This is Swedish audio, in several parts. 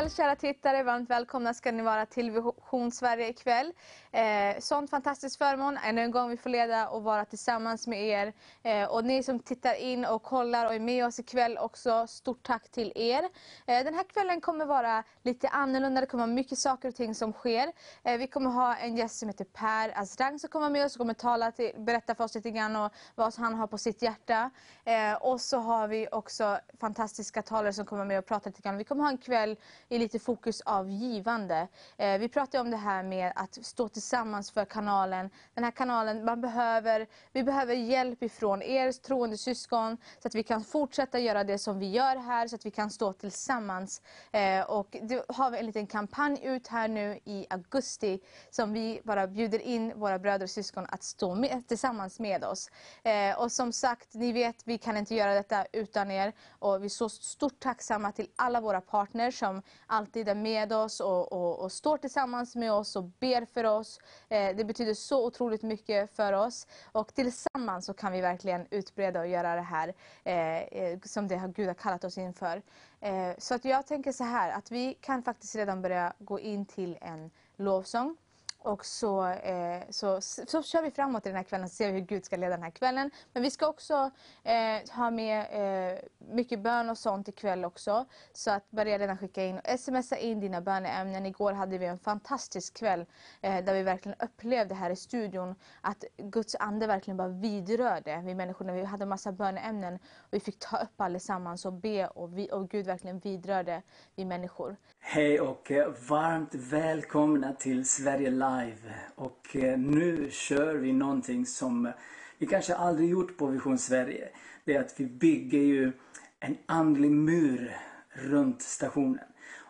Kväll kära tittare, varmt välkomna ska ni vara till Vision Sverige ikväll. Eh, sånt fantastiskt förmån, ännu en gång vi får leda och vara tillsammans med er. Eh, och ni som tittar in och kollar och är med oss ikväll också, stort tack till er. Eh, den här kvällen kommer vara lite annorlunda, det kommer vara mycket saker och ting som sker. Eh, vi kommer ha en gäst som heter Per Azrang som kommer med oss och kommer tala till, berätta för oss lite grann och vad han har på sitt hjärta. Eh, och så har vi också fantastiska talare som kommer med och prata lite grann. Vi kommer ha en kväll i lite fokus av givande. Eh, vi pratar om det här med att stå tillsammans för kanalen. Den här kanalen, man behöver, vi behöver hjälp ifrån er troende syskon så att vi kan fortsätta göra det som vi gör här, så att vi kan stå tillsammans. Eh, och det har vi en liten kampanj ut här nu i augusti som vi bara bjuder in våra bröder och syskon att stå med, tillsammans med oss. Eh, och som sagt, ni vet, vi kan inte göra detta utan er. Och vi är så stort tacksamma till alla våra partners som alltid är med oss och, och, och står tillsammans med oss och ber för oss. Eh, det betyder så otroligt mycket för oss. Och tillsammans så kan vi verkligen utbreda och göra det här eh, eh som det Gud har kallat oss inför. Eh, så att jag tänker så här, att vi kan faktiskt redan börja gå in till en lovsång. Och så, eh, så, så kör vi framåt i den här kvällen och ser hur Gud ska leda den här kvällen. Men vi ska också eh, ha med eh, mycket bön och sånt ikväll också. Så att börja redan skicka in och smsa in dina böneämnen. Igår hade vi en fantastisk kväll eh, där vi verkligen upplevde här i studion att Guds ande verkligen bara vidrörde vi människor. Vi hade massa böneämnen och vi fick ta upp allesammans och be och, vi, och Gud verkligen vidrörde vi människor. Hej och eh, varmt välkomna till Sverige Live. Och eh, nu kör vi någonting som vi kanske aldrig gjort på Vision Sverige. Det är att vi bygger ju en andlig mur runt stationen.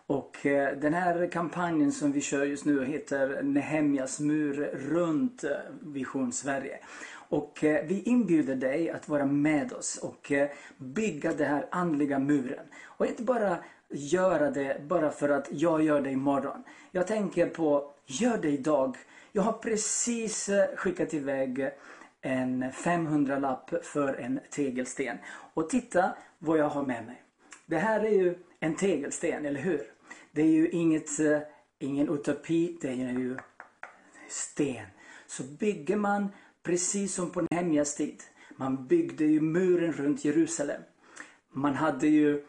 Och eh, den här kampanjen som vi kör just nu heter Nehemjas mur runt Vision Sverige. Och vi inbjuder dig att vara med oss och bygga den här andliga muren. Och inte bara göra det bara för att jag gör det imorgon. Jag tänker på, gör det idag. Jag har precis eh, skickat iväg en 500-lapp för en tegelsten. Och titta vad jag har med mig. Det här är ju en tegelsten, eller hur? Det är ju inget, eh, ingen utopi, det är ju sten. Så bygger man precis som på Nehemjas tid. Man byggde ju muren runt Jerusalem. Man hade ju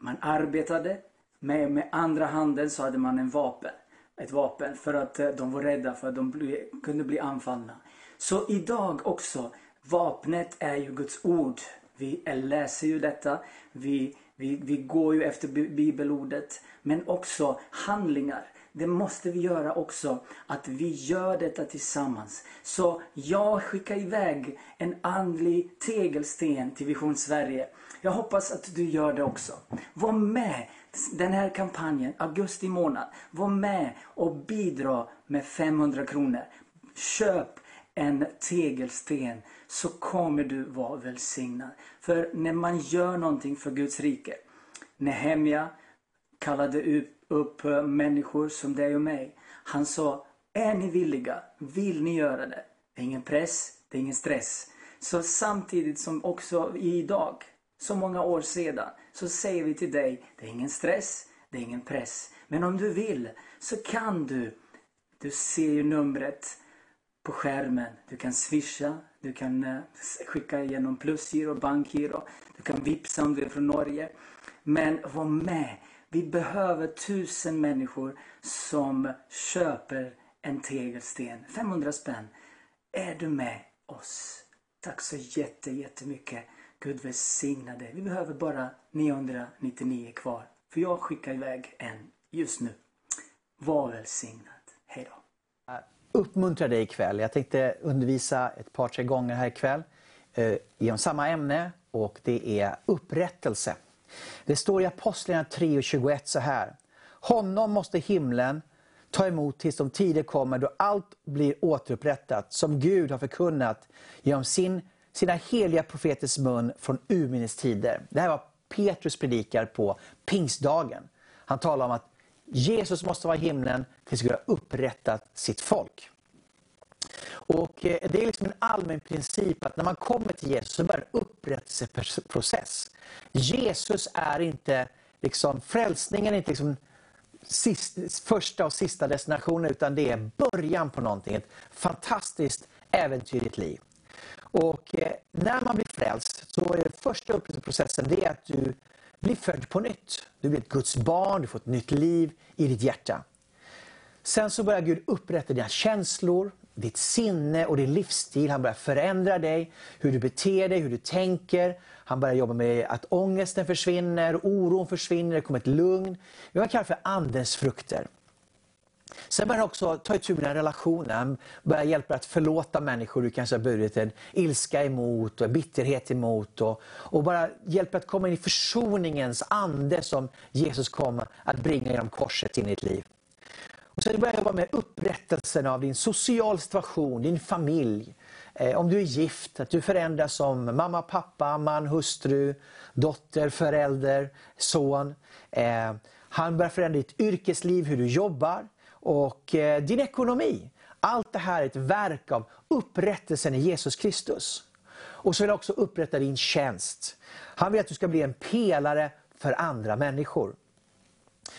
man arbetade. Med, med andra handen så hade man en vapen. Ett vapen för att eh, de var rädda för att de bli, kunde bli anfallna. Så idag också, vapnet är ju Guds ord. Vi läser ju detta. Vi, vi, vi går ju efter bibelordet. Men också handlingar. Det måste vi göra också. Att vi gör detta tillsammans. Så jag skickar iväg en andlig tegelsten till Vision Sverige. Jag hoppas att du gör det också. Var med den här kampanjen, augusti månad. Var med och bidra med 500 kronor. Köp en tegelsten så kommer du vara välsignad. För när man gör någonting för Guds rike. Nehemja kallade upp eh, människor som dig och mig. Han sa, är ni villiga? Vill ni göra det? Det är ingen press, det är ingen stress. Så samtidigt som också idag så många år sedan så säger vi till dig, det är ingen stress, det är ingen press. Men om du vill så kan du. Du ser ju numret på skärmen. Du kan swisha, du kan eh, skicka genom plusgiro, bankgiro, du kan vipsa om du är från Norge. Men var med. Vi behöver tusen människor som köper en tegelsten. 500 spänn. Är du med oss? Tack så jätte, jättemycket. Gud välsigna dig. Vi behöver bara 999 kvar. För jag skickar iväg en just nu. Var välsignad. Hej då. Uppmuntra dig ikväll. Jag tänkte undervisa ett par, tre gånger här ikväll eh, samma ämne och det är upprättelse. Det står i Apostlagärningarna 3 och 21 så här. Honom måste himlen ta emot tills de tider kommer då allt blir återupprättat som Gud har förkunnat genom sin sina heliga profeters mun från urminnes tider. Det här var Petrus predikar på pingstdagen. Han talar om att Jesus måste vara i himlen tills Gud har upprättat sitt folk. Och eh, Det är liksom en allmän princip att när man kommer till Jesus så börjar en upprättelseprocess. Jesus är inte liksom, frälsningen är inte liksom sist, första och sista destinationen utan det är början på någonting. Ett fantastiskt äventyrligt liv. Och eh, när man blir frälst så är den första upprättelseprocessen det att du blir född på nytt. Du blir ett Guds barn, du får ett nytt liv i ditt hjärta. Sen så börjar Gud upprätta dina känslor, ditt sinne och din livsstil. Han börjar förändra dig, hur du beter dig, hur du tänker. Han börjar jobba med att ångesten försvinner, oron försvinner, det kommer ett lugn. Det man kallar för andens frukter. Sen börjar han också ta itu med dina relationer. Han börjar hjälpa dig att förlåta människor du kanske har burit en ilska emot och bitterhet emot. Och, och bara hjälpa att komma in i försoningens ande som Jesus kom att bringa genom korset in i ditt liv. Och sen börjar jobba med upprättelsen av din social situation, din familj. Eh, om du är gift, att du förändras som mamma, pappa, man, hustru, dotter, förälder, son. Eh, han börjar förändra ditt yrkesliv, hur du jobbar och eh, din ekonomi. Allt det här är ett verk av upprättelsen i Jesus Kristus. Och så vill han också upprätta din tjänst. Han vill att du ska bli en pelare för andra människor.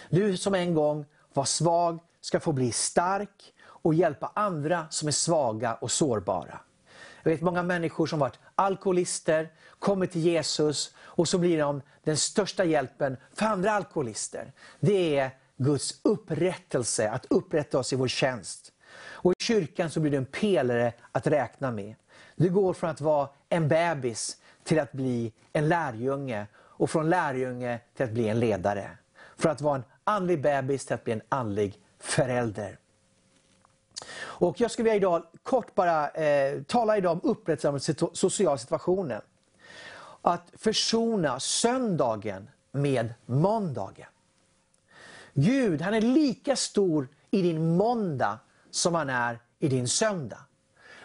Du som en gång var svag ska få bli stark och hjälpa andra som är svaga och sårbara. Jag vet många människor som varit alkoholister, kommer till Jesus och så blir de den största hjälpen för andra alkoholister. Det är Guds upprättelse, att upprätta oss i vår tjänst. Och I kyrkan så blir du en pelare att räkna med. Du går från att vara en bebis till att bli en lärjunge och från lärjunge till att bli en ledare. Från att vara en andlig bebis till att bli en andlig förälder. Och jag skulle vilja idag kort bara eh, tala idag om upprättelse av den sociala situationen. Att försona söndagen med måndagen. Gud han är lika stor i din måndag som han är i din söndag.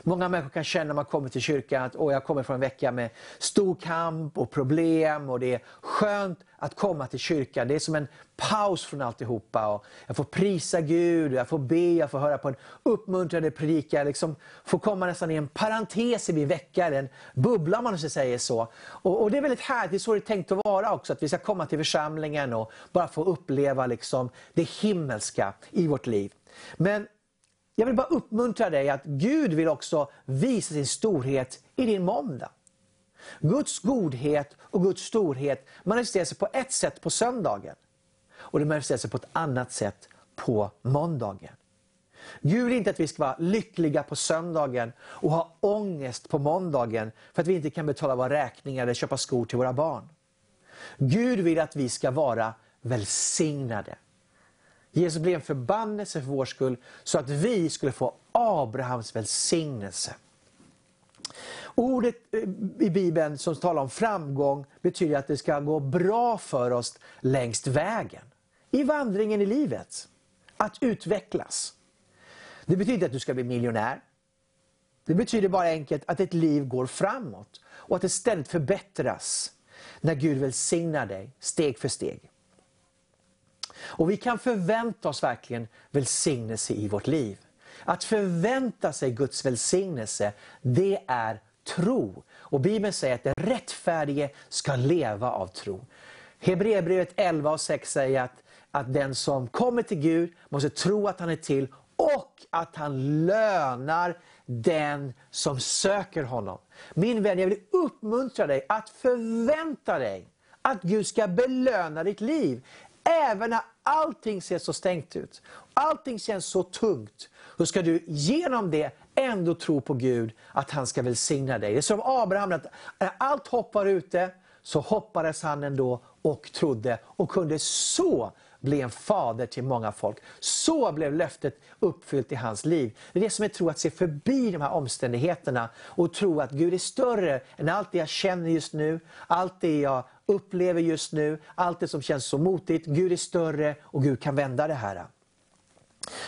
Många människor kan känna när man kommer till kyrkan att Åh, jag kommer från en vecka med stor kamp och problem och det är skönt att komma till kyrkan. Det är som en paus från alltihopa. Och jag får prisa Gud, jag får be, jag får höra på en uppmuntrande predika. Jag liksom får komma nästan i en parentes i min vecka, en bubbla om man ska säga så. Och, och, Det är väldigt härligt, det är så det är tänkt att vara också. Att vi ska komma till församlingen och bara få uppleva liksom det himmelska i vårt liv. Men jag vill bara uppmuntra dig att Gud vill också visa sin storhet i din måndag. Guds godhet och Guds storhet manifesterar sig på ett sätt på söndagen. Och det manifesterar sig på ett annat sätt på måndagen. Gud vill inte att vi ska vara lyckliga på söndagen och ha ångest på måndagen för att vi inte kan betala våra räkningar eller köpa skor till våra barn. Gud vill att vi ska vara välsignade. Jesus blev en förbannelse för vår skull så att vi skulle få Abrahams välsignelse. Ordet eh, i Bibeln som talar om framgång betyder att det ska gå bra för oss längs vägen. I vandringen i livet. Att utvecklas. Det betyder inte att du ska bli miljonär. Det betyder bara enkelt att ett liv går framåt och att det ständigt förbättras när Gud välsignar dig steg för steg. Och vi kan förvänta oss verkligen välsignelse i vårt liv. Att förvänta sig Guds välsignelse, det är tro. Och Bibeln säger att den rättfärdige ska leva av tro. Hebreerbrevet 11 och 6 säger att, att den som kommer till Gud måste tro att han är till och att han lönar den som söker honom. Min vän, jag vill uppmuntra dig att förvänta dig att Gud ska belöna ditt liv. Även när allting ser så stängt ut, allting känns så tungt, så ska du genom det ändå tro på Gud att han ska välsigna dig. Det är som Abraham, att när allt hoppar ute så hoppades han ändå och trodde och kunde så bli en fader till många folk. Så blev löftet uppfyllt i hans liv. Det är det som är tro, att se förbi de här omständigheterna och tro att Gud är större än allt det jag känner just nu, allt det jag upplever just nu, allt det som känns så motigt. Gud är större och Gud kan vända det här.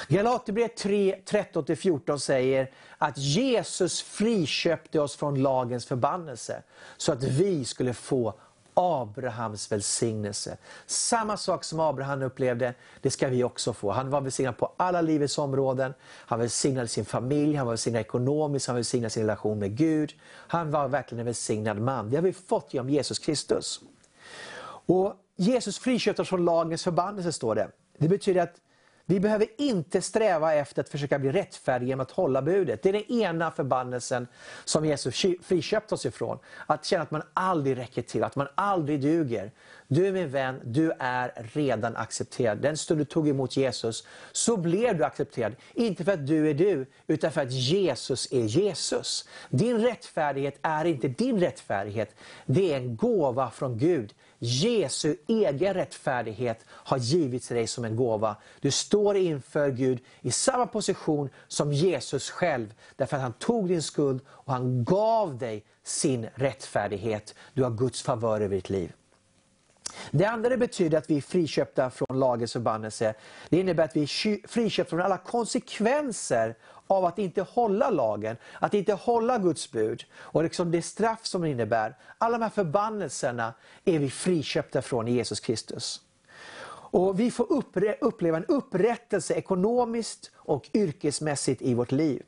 Galaterbrevet 3, 13-14 säger att Jesus friköpte oss från lagens förbannelse så att vi skulle få Abrahams välsignelse. Samma sak som Abraham upplevde, det ska vi också få. Han var välsignad på alla livets områden. Han välsignade sin familj, han var välsignad ekonomiskt, han välsignade sin relation med Gud. Han var verkligen en välsignad man. Det har vi fått genom Jesus Kristus. Och Jesus friköpte oss från lagens förbannelse, står det. Det betyder att vi behöver inte sträva efter att försöka bli rättfärdiga genom att hålla budet. Det är den ena förbannelsen som Jesus friköpt oss ifrån. Att känna att man aldrig räcker till, att man aldrig duger. Du min vän, du är redan accepterad. Den stund du tog emot Jesus så blev du accepterad. Inte för att du är du, utan för att Jesus är Jesus. Din rättfärdighet är inte din rättfärdighet. Det är en gåva från Gud. Jesu egen rättfärdighet har givits dig som en gåva. Du står inför Gud i samma position som Jesus själv. Därför att han tog din skuld och han gav dig sin rättfärdighet. Du har Guds favör över ditt liv. Det andra det betyder att vi är friköpta från lagens förbannelse. Det innebär att vi är friköpta från alla konsekvenser av att inte hålla lagen, att inte hålla Guds bud och liksom det straff som det innebär. Alla de här förbannelserna är vi friköpta från i Jesus Kristus. Och Vi får uppleva en upprättelse ekonomiskt och yrkesmässigt i vårt liv.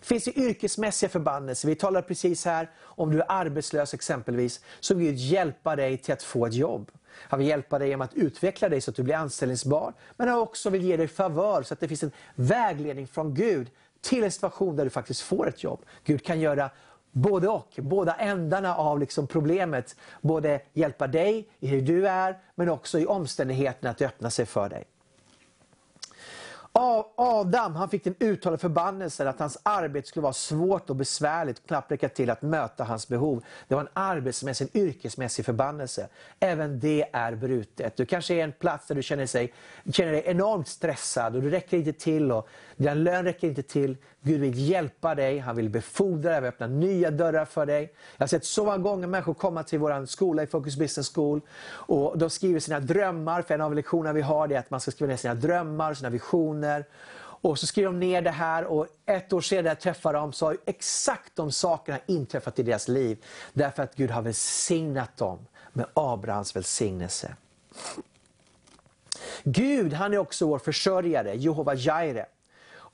Det finns yrkesmässiga förbannelser. Vi talar precis här om du är arbetslös exempelvis, så vill Gud hjälpa dig till att få ett jobb. Han vill hjälpa dig genom att utveckla dig så att du blir anställningsbar. Men han också vill ge dig favör så att det finns en vägledning från Gud till en situation där du faktiskt får ett jobb. Gud kan göra både och, båda ändarna av liksom problemet. Både hjälpa dig i hur du är, men också i omständigheterna att öppna sig för dig. Adam han fick den uttalade förbannelsen att hans arbete skulle vara svårt och besvärligt, knappt räcka till att möta hans behov. Det var en arbetsmässig, en yrkesmässig förbannelse. Även det är brutet. Du kanske är en plats där du känner, sig, känner dig enormt stressad och du räcker inte till och din lön räcker inte till. Gud vill hjälpa dig, han vill befordra dig, öppna nya dörrar för dig. Jag har sett så många gånger människor komma till vår skola i Focus Business School och de skriver sina drömmar, för en av lektionerna vi har är att man ska skriva ner sina drömmar, sina visioner. Och så skriver de ner det här och ett år senare träffar de så har exakt de sakerna inträffat i deras liv. Därför att Gud har välsignat dem med Abrahams välsignelse. Gud han är också vår försörjare, Jehova Jireh.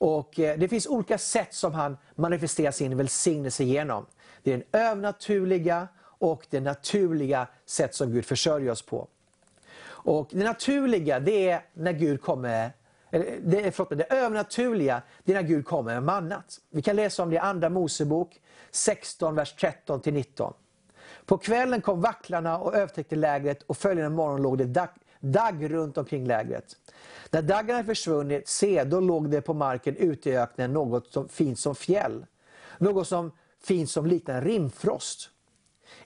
Och eh, Det finns olika sätt som han manifesterar sin välsignelse genom. Det är den övernaturliga och det naturliga sätt som Gud försörjer oss på. Och Det naturliga det är när Gud kommer det, förlåt, det övernaturliga det är när Gud kommer med mannat. Vi kan läsa om det i Andra Mosebok 16, vers 13-19. På kvällen kom vacklarna och övertäckte lägret och följande morgon låg det dagg runt omkring lägret. När daggarna försvunnit, se, då låg det på marken ute i öknen något som fint som fjäll. Något som fint som liknande rimfrost.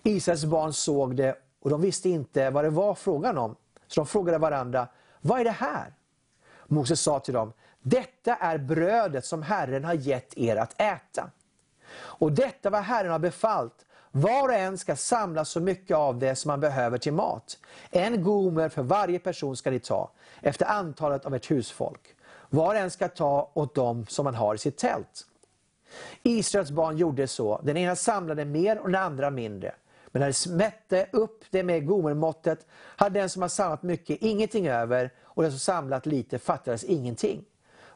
Israels barn såg det och de visste inte vad det var frågan om. Så de frågade varandra, vad är det här? Moses sa till dem, detta är brödet som Herren har gett er att äta. Och detta var Herren har befallt, var och en ska samla så mycket av det som man behöver till mat. En gomer för varje person ska ni ta, efter antalet av ert husfolk. Var och en ska ta åt dem som man har i sitt tält. Israels barn gjorde så, den ena samlade mer och den andra mindre. Men när de mätte upp det med gomermåttet hade den som har samlat mycket ingenting över och den som samlat lite fattades ingenting.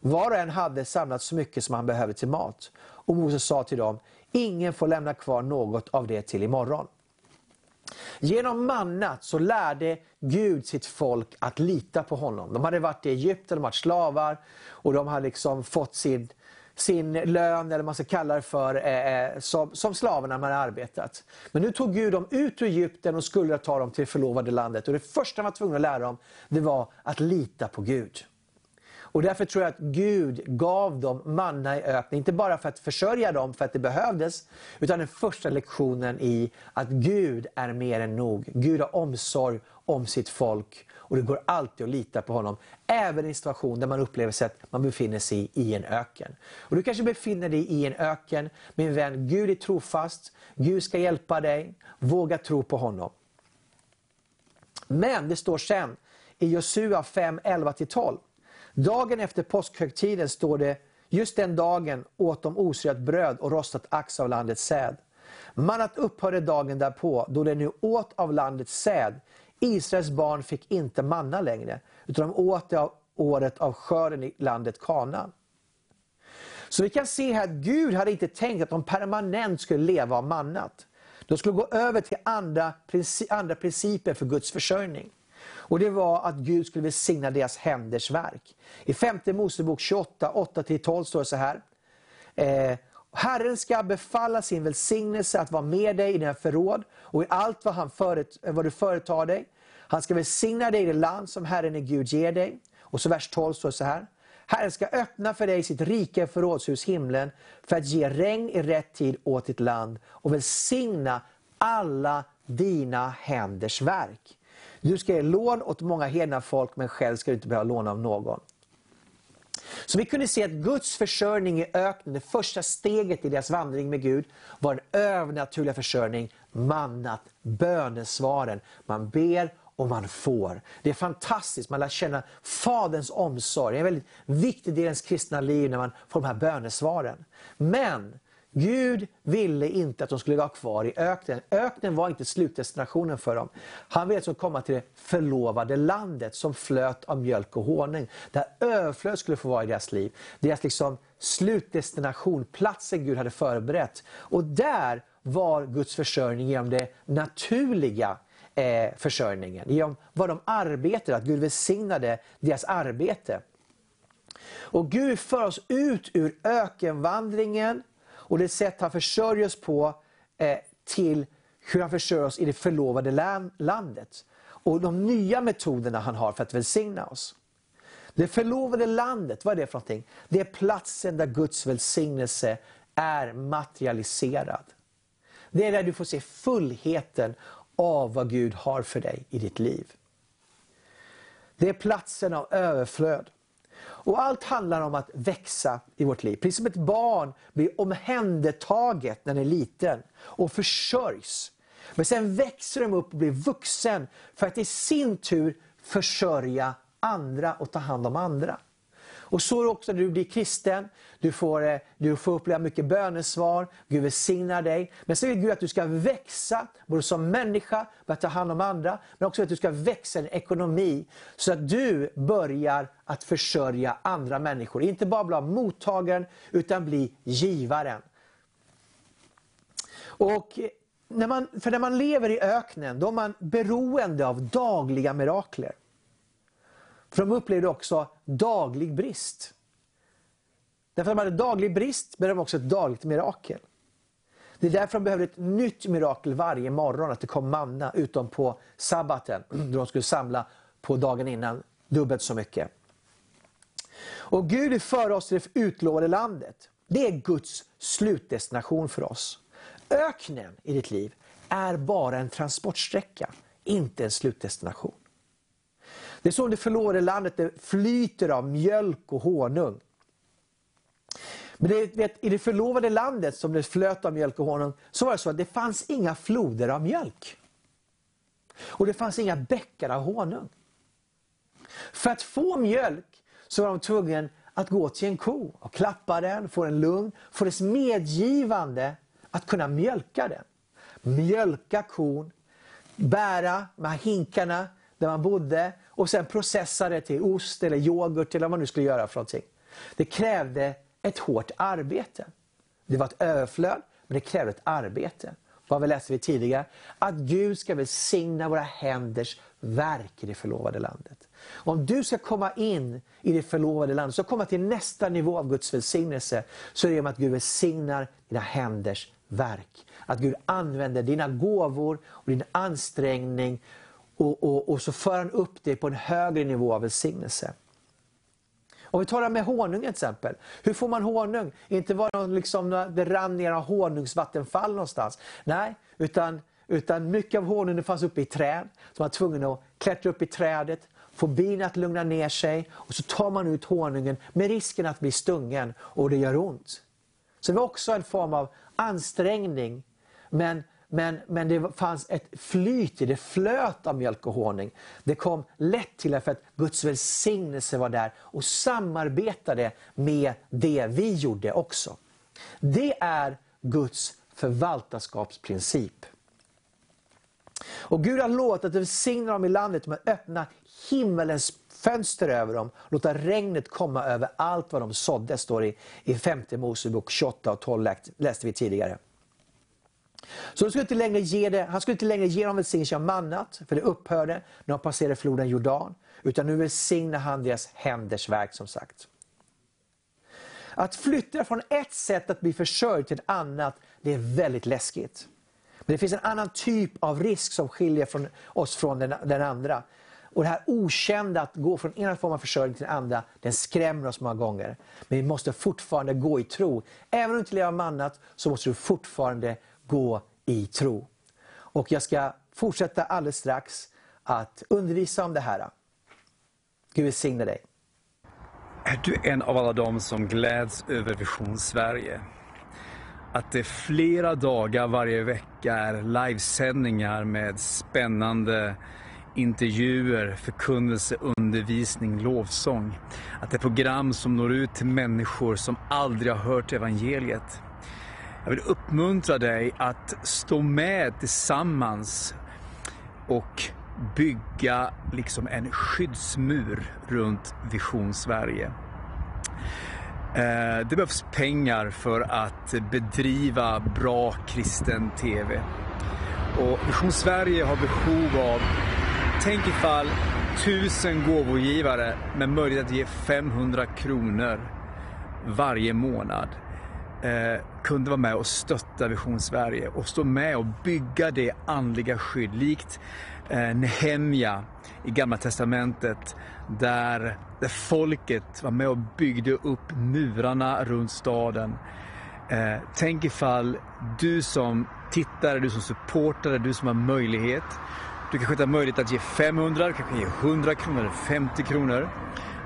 Var och en hade samlat så mycket som han behövde till mat. Och Moses sa till dem, ingen får lämna kvar något av det till imorgon. Genom mannat så lärde Gud sitt folk att lita på honom. De hade varit i Egypten, de hade varit slavar och de hade liksom fått sin, sin lön, eller vad man ska kalla det för, eh, eh som, som slavarna hade arbetat. Men nu tog Gud dem ut ur Egypten och skulle ta dem till det förlovade landet. Och det första man var tvungen att lära dem, det var att lita på Gud. Och därför tror jag att Gud gav dem manna i öknen, inte bara för att försörja dem för att det behövdes, utan den första lektionen i att Gud är mer än nog. Gud har omsorg om sitt folk och det går alltid att lita på honom. Även i en situation där man upplever sig att man befinner sig i en öken. Och Du kanske befinner dig i en öken, min vän. Gud är trofast, Gud ska hjälpa dig. Våga tro på honom. Men det står sen i Josua 5, 11-12. Dagen efter påskhögtiden står det, just den dagen åt de osyrat bröd och rostat ax av landets säd. Mannat upphörde dagen därpå, då de nu åt av landets säd. Israels barn fick inte manna längre, utan de åt det av året av skörden i landet Kana. Så vi kan se här att Gud hade inte tänkt att de permanent skulle leva av mannat. De skulle gå över till andra, andra principer för Guds försörjning. Och det var att Gud skulle välsigna deras händers verk. I femte Mosebok 28, 8-12 står det så här. Eh, Herren ska befalla sin välsignelse att vara med dig i dina förråd och i allt vad, han föret, vad du företar dig. Han ska välsigna dig i det land som Herren är Gud ger dig. Och så vers 12 står det så här. Herren ska öppna för dig sitt rika förrådshus, himlen, för att ge regn i rätt tid åt ditt land och välsigna alla dina händers verk. Du ska ge lån åt många hedna folk, men själv ska du inte behöva låna av någon. Så vi kunde se att Guds försörjning i öknen, det första steget i deras vandring med Gud, var en övernaturlig försörjning, mannat, bönesvaren. Man ber och man får. Det är fantastiskt, man lär känna Faderns omsorg. Det är en väldigt viktig del i ens kristna liv när man får de här bönesvaren. Men Gud ville inte att de skulle vara kvar i öknen. Öknen var inte slutdestinationen för dem. Han ville att de skulle komma till det förlovade landet som flöt av mjölk och honung. Där överflöd skulle få vara i deras liv. Deras liksom slutdestination, platsen Gud hade förberett. Och där var Guds försörjning genom det naturliga eh, försörjningen. Genom vad de arbetade, att Gud välsignade deras arbete. Och Gud för oss ut ur ökenvandringen och det sätt han försörjer oss på eh, till hur han försörjer oss i det förlovade landet. Och de nya metoderna han har för att välsigna oss. Det förlovade landet, vad är det för någonting? Det är platsen där Guds välsignelse är materialiserad. Det är där du får se fullheten av vad Gud har för dig i ditt liv. Det är platsen av överflöd. Och allt handlar om att växa i vårt liv. Precis som ett barn blir omhändertaget när det är liten och försörjs. Men sen växer de upp och blir vuxen för att i sin tur försörja andra och ta hand om andra. Och så är det också när du blir kristen. Du får, eh, du får uppleva mycket bönesvar, Gud välsignar dig. Men så vill Gud att du ska växa, både som människa, att ta hand om andra, men också att du ska växa i din ekonomi. Så att du börjar att försörja andra människor. Inte bara bli mottagaren, utan bli givaren. Och när man, för när man lever i öknen, då är man beroende av dagliga mirakler. För de upplevde också daglig brist. Därför att de hade daglig brist behövde de också ett dagligt mirakel. Det är därför de behövde ett nytt mirakel varje morgon, att det kom manna, utom på sabbaten, då de skulle samla på dagen innan dubbelt så mycket. Och Gud är för oss till det utlovade landet. Det är Guds slutdestination för oss. Öknen i ditt liv är bara en transportsträcka, inte en slutdestination. Det är som det förlorade landet det flyter av mjölk och honung. Men det, vet, i det förlovade landet som det flöt av mjölk och honung, så var det så att det fanns inga floder av mjölk. Och det fanns inga bäckar av honung. För att få mjölk så var de tvungna att gå till en ko och klappa den, få den lugn, få dess medgivande att kunna mjölka den. Mjölka kon, bära de här hinkarna där man bodde och sen processa det till ost eller yoghurt eller vad man nu skulle göra för någonting. Det krävde ett hårt arbete. Det var ett överflöd, men det krävde ett arbete. Vad vi läste vi tidigare? Att Gud ska välsigna våra händers verk i det förlovade landet. Om du ska komma in i det förlovade landet, så komma till nästa nivå av Guds välsignelse, så är det genom att Gud välsignar dina händers verk. Att Gud använder dina gåvor och din ansträngning och, och, och så för han upp det på en högre nivå av välsignelse. Om vi tar det med honung till exempel. Hur får man honung? Inte var det liksom, det rann ner av honungsvattenfall någonstans. Nej, utan, utan mycket av honungen fanns uppe i träd. Så man var tvungen att klättra upp i trädet, få bina att lugna ner sig och så tar man ut honungen med risken att bli stungen och det gör ont. Så det var också en form av ansträngning. Men men, men det fanns ett flyt i det, flöt av mjölk och honung. Det kom lätt till för att Guds välsignelse var där och samarbetade med det vi gjorde också. Det är Guds förvaltarskapsprincip. Och Gud har lovat att välsigna dem i landet med att öppna himmelens fönster över dem, låta regnet komma över allt vad de sådde, står det i, i femte Mosebok 28 och 12 läste vi tidigare. Så skulle inte längre ge det, han skulle inte längre ge dem välsignelse av mannat, för det upphörde när de passerade floden Jordan. Utan nu välsignar han deras händers verk som sagt. Att flytta från ett sätt att bli försörjd till ett annat, det är väldigt läskigt. Men det finns en annan typ av risk som skiljer från oss från den, den andra. Och det här okända att gå från ena formen av försörjning till den andra, den skrämmer oss många gånger. Men vi måste fortfarande gå i tro. Även om du inte lever av mannat så måste du fortfarande gå i tro. Och jag ska fortsätta alldeles strax att undervisa om det här. Gud välsigne dig. Är du en av alla dem som gläds över Vision Sverige? Att det flera dagar varje vecka är livesändningar med spännande intervjuer, förkunnelse, undervisning, lovsång. Att det är program som når ut till människor som aldrig har hört evangeliet. Jag vill uppmuntra dig att stå med tillsammans och bygga liksom en skyddsmur runt Vision Sverige. Eh, det behövs pengar för att bedriva bra kristen TV. Och Vision Sverige har behov av, tänk ifall tusen gåvogivare med möjlighet att ge 500 kronor varje månad eh, kunde vara med och stötta Vision Sverige och stå med och bygga det andliga skydd likt eh, Nehemja i Gamla Testamentet där, där folket var med och byggde upp murarna runt staden. Eh, tänk ifall du som tittare, du som supportare, du som har möjlighet. Du kanske inte har möjlighet att ge 500, du kanske ge 100 kronor eller 50 kronor.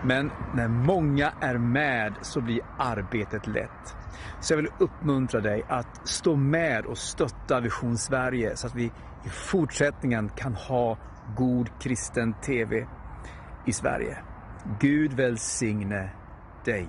Men när många är med så blir arbetet lätt. Så jag vill uppmuntra dig att stå med och stötta Vision Sverige så att vi i fortsättningen kan ha god kristen TV i Sverige. Gud välsigne dig.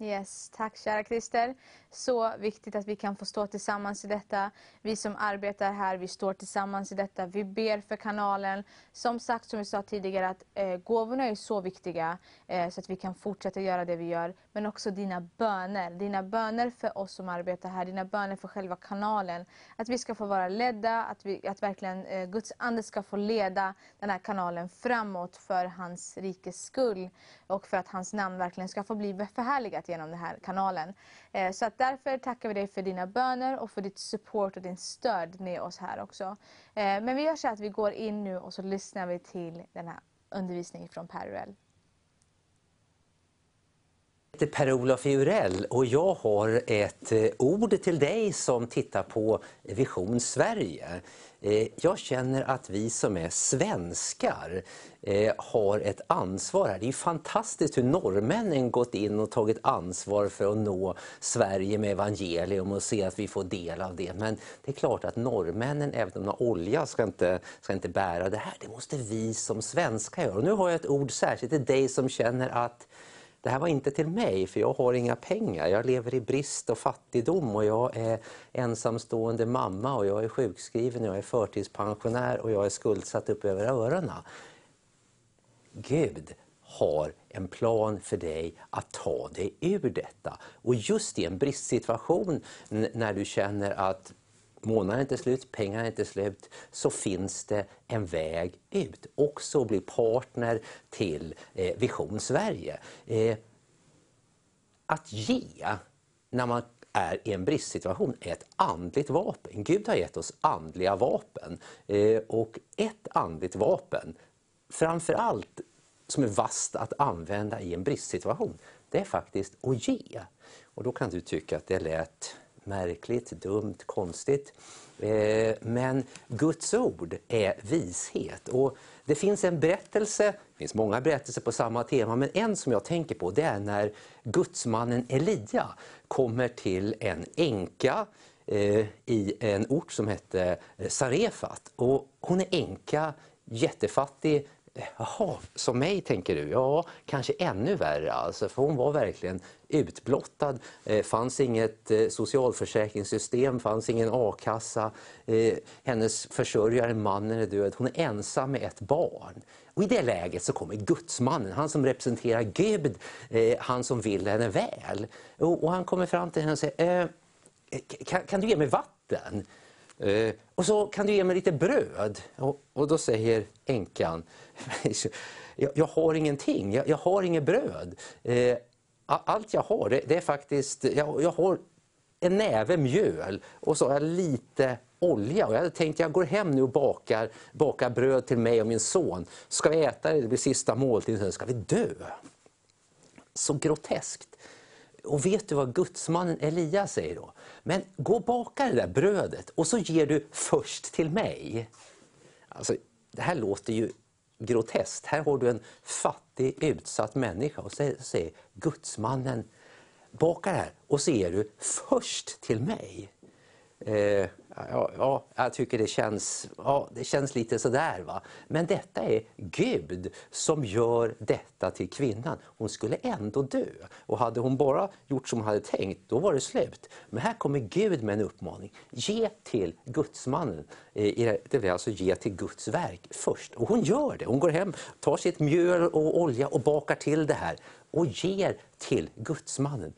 Yes, tack kära Christer. Så viktigt att vi kan få stå tillsammans i detta. Vi som arbetar här, vi står tillsammans i detta. Vi ber för kanalen. Som sagt, som vi sa tidigare, att eh, gåvorna är så viktiga eh, så att vi kan fortsätta göra det vi gör. Men också dina böner. Dina böner för oss som arbetar här, dina böner för själva kanalen. Att vi ska få vara ledda, att, vi, att verkligen eh, Guds ande ska få leda den här kanalen framåt för hans rikes skull. Och för att hans namn verkligen ska få bli förhärligat genom den här kanalen. Eh, så att därför tackar vi dig för dina böner och för ditt support och din stöd med oss här också. Eh, men vi gör så att vi går in nu och så lyssnar vi till den här undervisningen från Per Urell. Jag heter Per-Olof Urell och jag har ett eh, ord till dig som tittar på Vision Sverige. Eh, jag känner att vi som är svenskar eh, har ett ansvar här. Det är fantastiskt hur norrmännen gått in och tagit ansvar för att nå Sverige med evangelium och se att vi får del av det. Men det är klart att norrmännen, även om de har olja, ska inte, ska inte bära det här. Det måste vi som svenskar göra. Och nu har jag ett ord särskilt till dig som känner att det här var inte till mig för jag har inga pengar. Jag lever i brist och fattigdom och jag är ensamstående mamma och jag är sjukskriven, jag är förtidspensionär och jag är skuldsatt upp över öronen. Gud har en plan för dig att ta dig ur detta. Och just i en bristsituation när du känner att månaden är inte slut, pengarna är inte slut, så finns det en väg ut. Också bli partner till eh, Vision Sverige. Eh, att ge när man är i en bristsituation är ett andligt vapen. Gud har gett oss andliga vapen. Eh, och ett andligt vapen, framför allt som är vast att använda i en bristsituation, det är faktiskt att ge. Och då kan du tycka att det lät märkligt, dumt, konstigt. Eh, men Guds ord är vishet. Och det finns en berättelse, det finns många berättelser på samma tema, men en som jag tänker på det är när gudsmannen Elia kommer till en änka eh, i en ort som hette Sarefat. Och hon är änka, jättefattig, Jaha, som mig tänker du? Ja, kanske ännu värre alltså, för hon var verkligen utblottad. Det eh, fanns inget eh, socialförsäkringssystem, fanns ingen a-kassa. Eh, hennes försörjare, mannen, är död. Hon är ensam med ett barn. Och I det läget så kommer gudsmannen, han som representerar Gud, eh, han som vill henne väl. Och, han kommer fram till henne och säger eh, eh, kan, kan du ge mig vatten? Eh, och så kan du ge mig lite bröd? Och, och då säger änkan, jag, jag, har ingenting, jag, jag har inget bröd. Eh, allt jag har det, det är faktiskt, jag, jag, har en näve mjöl och så har jag lite olja. Och jag hade tänkt jag går hem nu och bakar, bakar bröd till mig och min son. Ska vi äta det, det blir sista måltiden, sen ska vi dö. Så groteskt. Och vet du vad gudsmannen Elias säger då? Men gå och baka det där brödet och så ger du först till mig. Alltså, det här låter ju groteskt. Här har du en fattig, utsatt människa och säger, säger gudsmannen, baka det här och så ger du först till mig. Eh, ja, ja, jag tycker det känns, ja, det känns lite sådär. Va? Men detta är Gud som gör detta till kvinnan. Hon skulle ändå dö. Och hade hon bara gjort som hon hade tänkt, då var det slut. Men här kommer Gud med en uppmaning. Ge till gudsmannen. Eh, det vill alltså ge till Guds verk först. Och hon gör det. Hon går hem, tar sitt mjöl och olja och bakar till det här. Och ger till gudsmannen.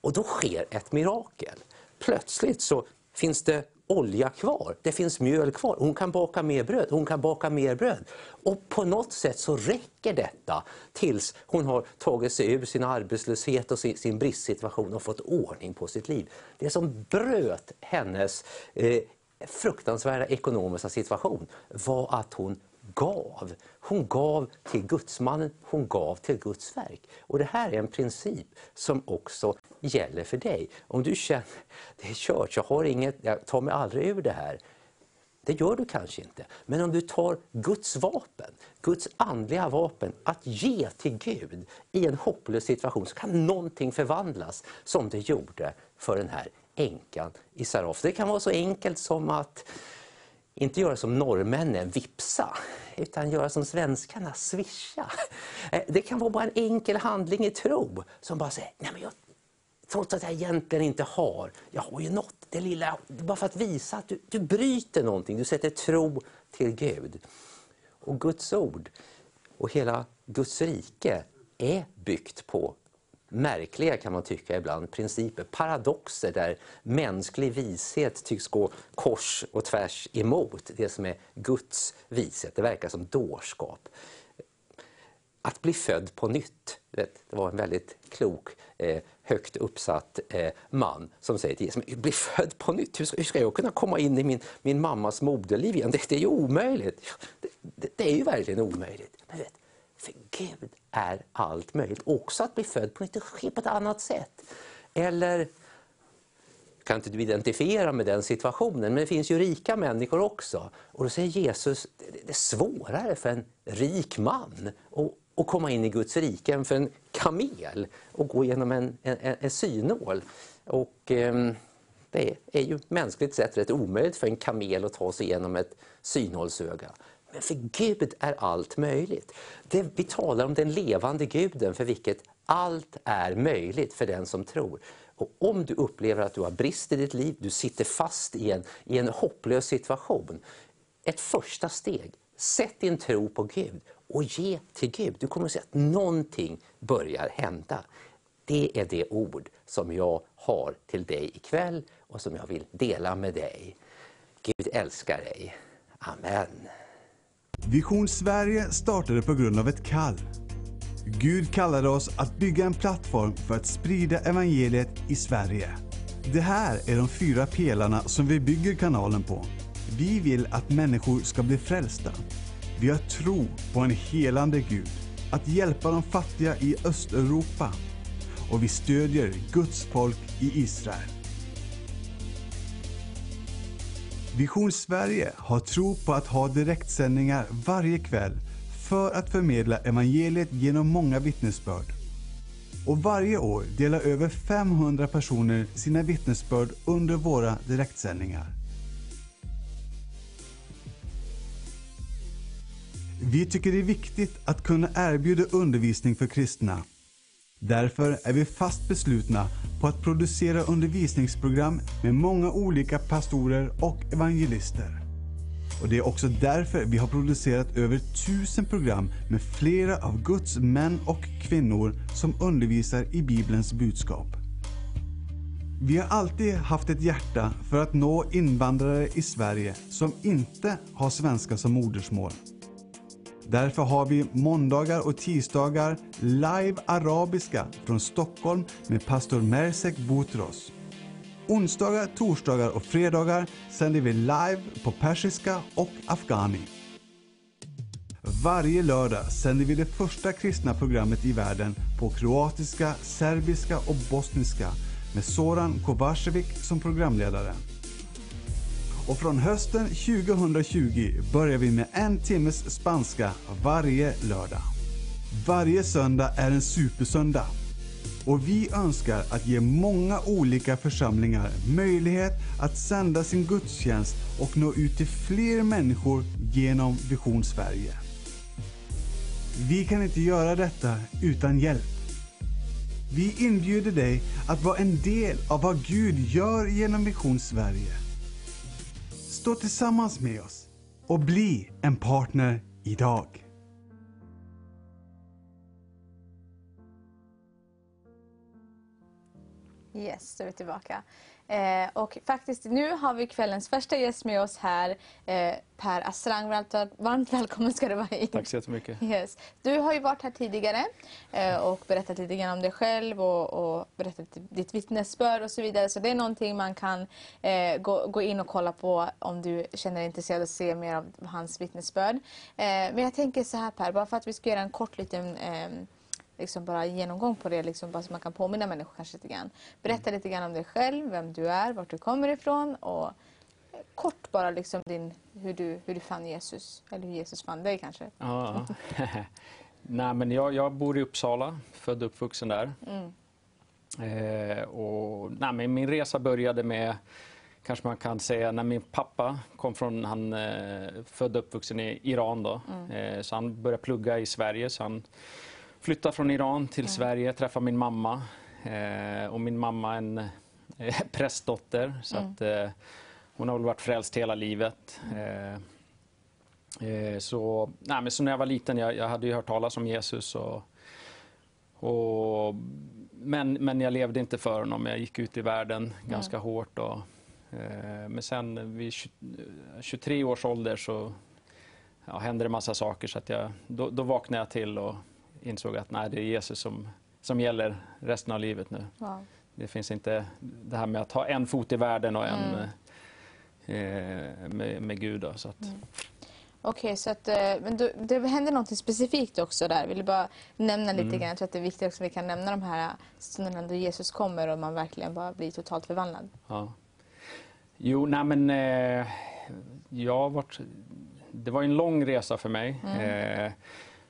Och då sker ett mirakel. Plötsligt så finns det olja kvar, det finns mjöl kvar. Hon kan baka mer bröd, hon kan baka mer bröd. Och på något sätt så räcker detta tills hon har tagit sig ur sin arbetslöshet och sin, sin bristsituation och fått ordning på sitt liv. Det som bröt hennes eh, fruktansvärda ekonomiska situation var att hon gav. Hon gav till gudsmannen, hon gav till Guds verk. Och det här är en princip som också gäller för dig. Om du känner, det är kört, jag, har inget, jag tar mig aldrig ur det här. Det gör du kanske inte. Men om du tar Guds vapen, Guds andliga vapen, att ge till Gud i en hopplös situation så kan någonting förvandlas som det gjorde för den här änkan i Saraf. Det kan vara så enkelt som att inte göra som norrmännen, vipsa, utan göra som svenskarna, swisha. Eh, det kan vara bara en enkel handling i tro som bara säger, nej men jag, trots att jag egentligen inte har, jag har ju något, det lilla, bara för att visa att du, du bryter någonting, du sätter tro till Gud. Och Guds ord och hela Guds rike är byggt på märkliga kan man tycka ibland, principer, paradoxer där mänsklig vishet tycks gå kors och tvärs emot det som är Guds vishet. Det verkar som dårskap. Att bli född på nytt, det var en väldigt klok, eh, högt uppsatt eh, man som säger till Jesus, bli född på nytt, hur ska, hur ska, jag kunna komma in i min, min mammas moderliv igen? Det, det är ju omöjligt. Det, det, det, är ju verkligen omöjligt. Men vet, för Gud är allt möjligt. Också att bli född på ett, på ett annat sätt. Eller kan inte du identifiera med den situationen, men det finns ju rika människor också. Och då säger Jesus, det är svårare för en rik man att, att komma in i Guds rike än för en kamel att gå genom en, en, en synål. Och eh, det är ju mänskligt sett rätt omöjligt för en kamel att ta sig igenom ett synhållsöga. Men för Gud är allt möjligt. Det, vi talar om den levande guden för vilket allt är möjligt för den som tror. Och om du upplever att du har brist i ditt liv, du sitter fast i en, i en hopplös situation. Ett första steg, sätt din tro på Gud och ge till Gud. Du kommer att se att någonting börjar hända. Det är det ord som jag har till dig ikväll och som jag vill dela med dig. Gud älskar dig. Amen. Vision Sverige startade på grund av ett kall. Gud kallade oss att bygga en plattform för att sprida evangeliet i Sverige. Det här är de fyra pelarna som vi bygger kanalen på. Vi vill att människor ska bli frälsta. Vi har tro på en helande Gud, att hjälpa de fattiga i Östeuropa och vi stödjer Guds folk i Israel. Vision Sverige har tro på att ha direktsändningar varje kväll för att förmedla evangeliet genom många vittnesbörd. Och varje år delar över 500 personer sina vittnesbörd under våra direktsändningar. Vi tycker det är viktigt att kunna erbjuda undervisning för kristna Därför är vi fast beslutna på att producera undervisningsprogram med många olika pastorer och evangelister. Och Det är också därför vi har producerat över tusen program med flera av Guds män och kvinnor som undervisar i Bibelns budskap. Vi har alltid haft ett hjärta för att nå invandrare i Sverige som inte har svenska som modersmål. Därför har vi måndagar och tisdagar live arabiska från Stockholm med pastor Mersek Boutros. Onsdagar, torsdagar och fredagar sänder vi live på persiska och afghani. Varje lördag sänder vi det första kristna programmet i världen på kroatiska, serbiska och bosniska med Soran Kovacevic som programledare. Och från hösten 2020 börjar vi med en timmes spanska varje lördag. Varje söndag är en supersöndag. Och vi önskar att ge många olika församlingar möjlighet att sända sin gudstjänst och nå ut till fler människor genom Vision Sverige. Vi kan inte göra detta utan hjälp. Vi inbjuder dig att vara en del av vad Gud gör genom Vision Sverige. Stå tillsammans med oss och bli en partner idag. Yes, då är vi tillbaka. Eh, och faktiskt nu har vi kvällens första gäst med oss här, eh, Per Asrang. Varmt, välkommen ska du vara hit. Tack så jättemycket. Yes. Du har ju varit här tidigare eh, och berättat lite grann om dig själv och, och berättat ditt vittnesbörd och så vidare. Så det är någonting man kan eh, gå, gå in och kolla på om du känner dig intresserad att se mer av hans vittnesbörd. Eh, men jag tänker så här Per, bara för att vi ska göra en kort liten eh, liksom bara genomgång på det, liksom bara så man kan påminna människor kanske lite grann. Berätta lite grann om dig själv, vem du är, vart du kommer ifrån och kort bara liksom din, hur, du, hur du fann Jesus, eller hur Jesus fann dig kanske. Ja. nej, men jag, jag bor i Uppsala, född och uppvuxen där. Mm. Eh, och, nej, men min resa började med, kanske man kan säga, när min pappa kom från, han eh, född och uppvuxen i Iran då. Mm. Eh, så han började plugga i Sverige. Så han, flyttade från Iran till Sverige, träffade min mamma. Eh, och min mamma en eh, prästdotter. Så Mm. att, eh, hon har väl varit frälst hela livet. Eh, eh, så, nej, men så när jag var liten, jag, jag hade ju hört talas om Jesus. Och, och, men, men jag levde inte för honom. Jag gick ut i världen ganska hårt. Och, eh, men sen vid 20, 23 års ålder så ja, hände det massa saker. Så att jag, då, då vaknade jag till och insåg att nej, det är Jesus som, som gäller resten av livet nu. Wow. Det finns inte det här med att ha en fot i världen och en Mm. eh, med, med Gud. Då, så att, Okej, så att, eh, men du, det hände något specifikt också där. Vill du bara nämna lite Mm. grann? Jag tror att det är viktigt också att vi kan nämna de här stunderna då Jesus kommer och man verkligen bara blir totalt förvandlad. ja. Jo, nej men eh, jag varit, det var en lång resa för mig. Eh,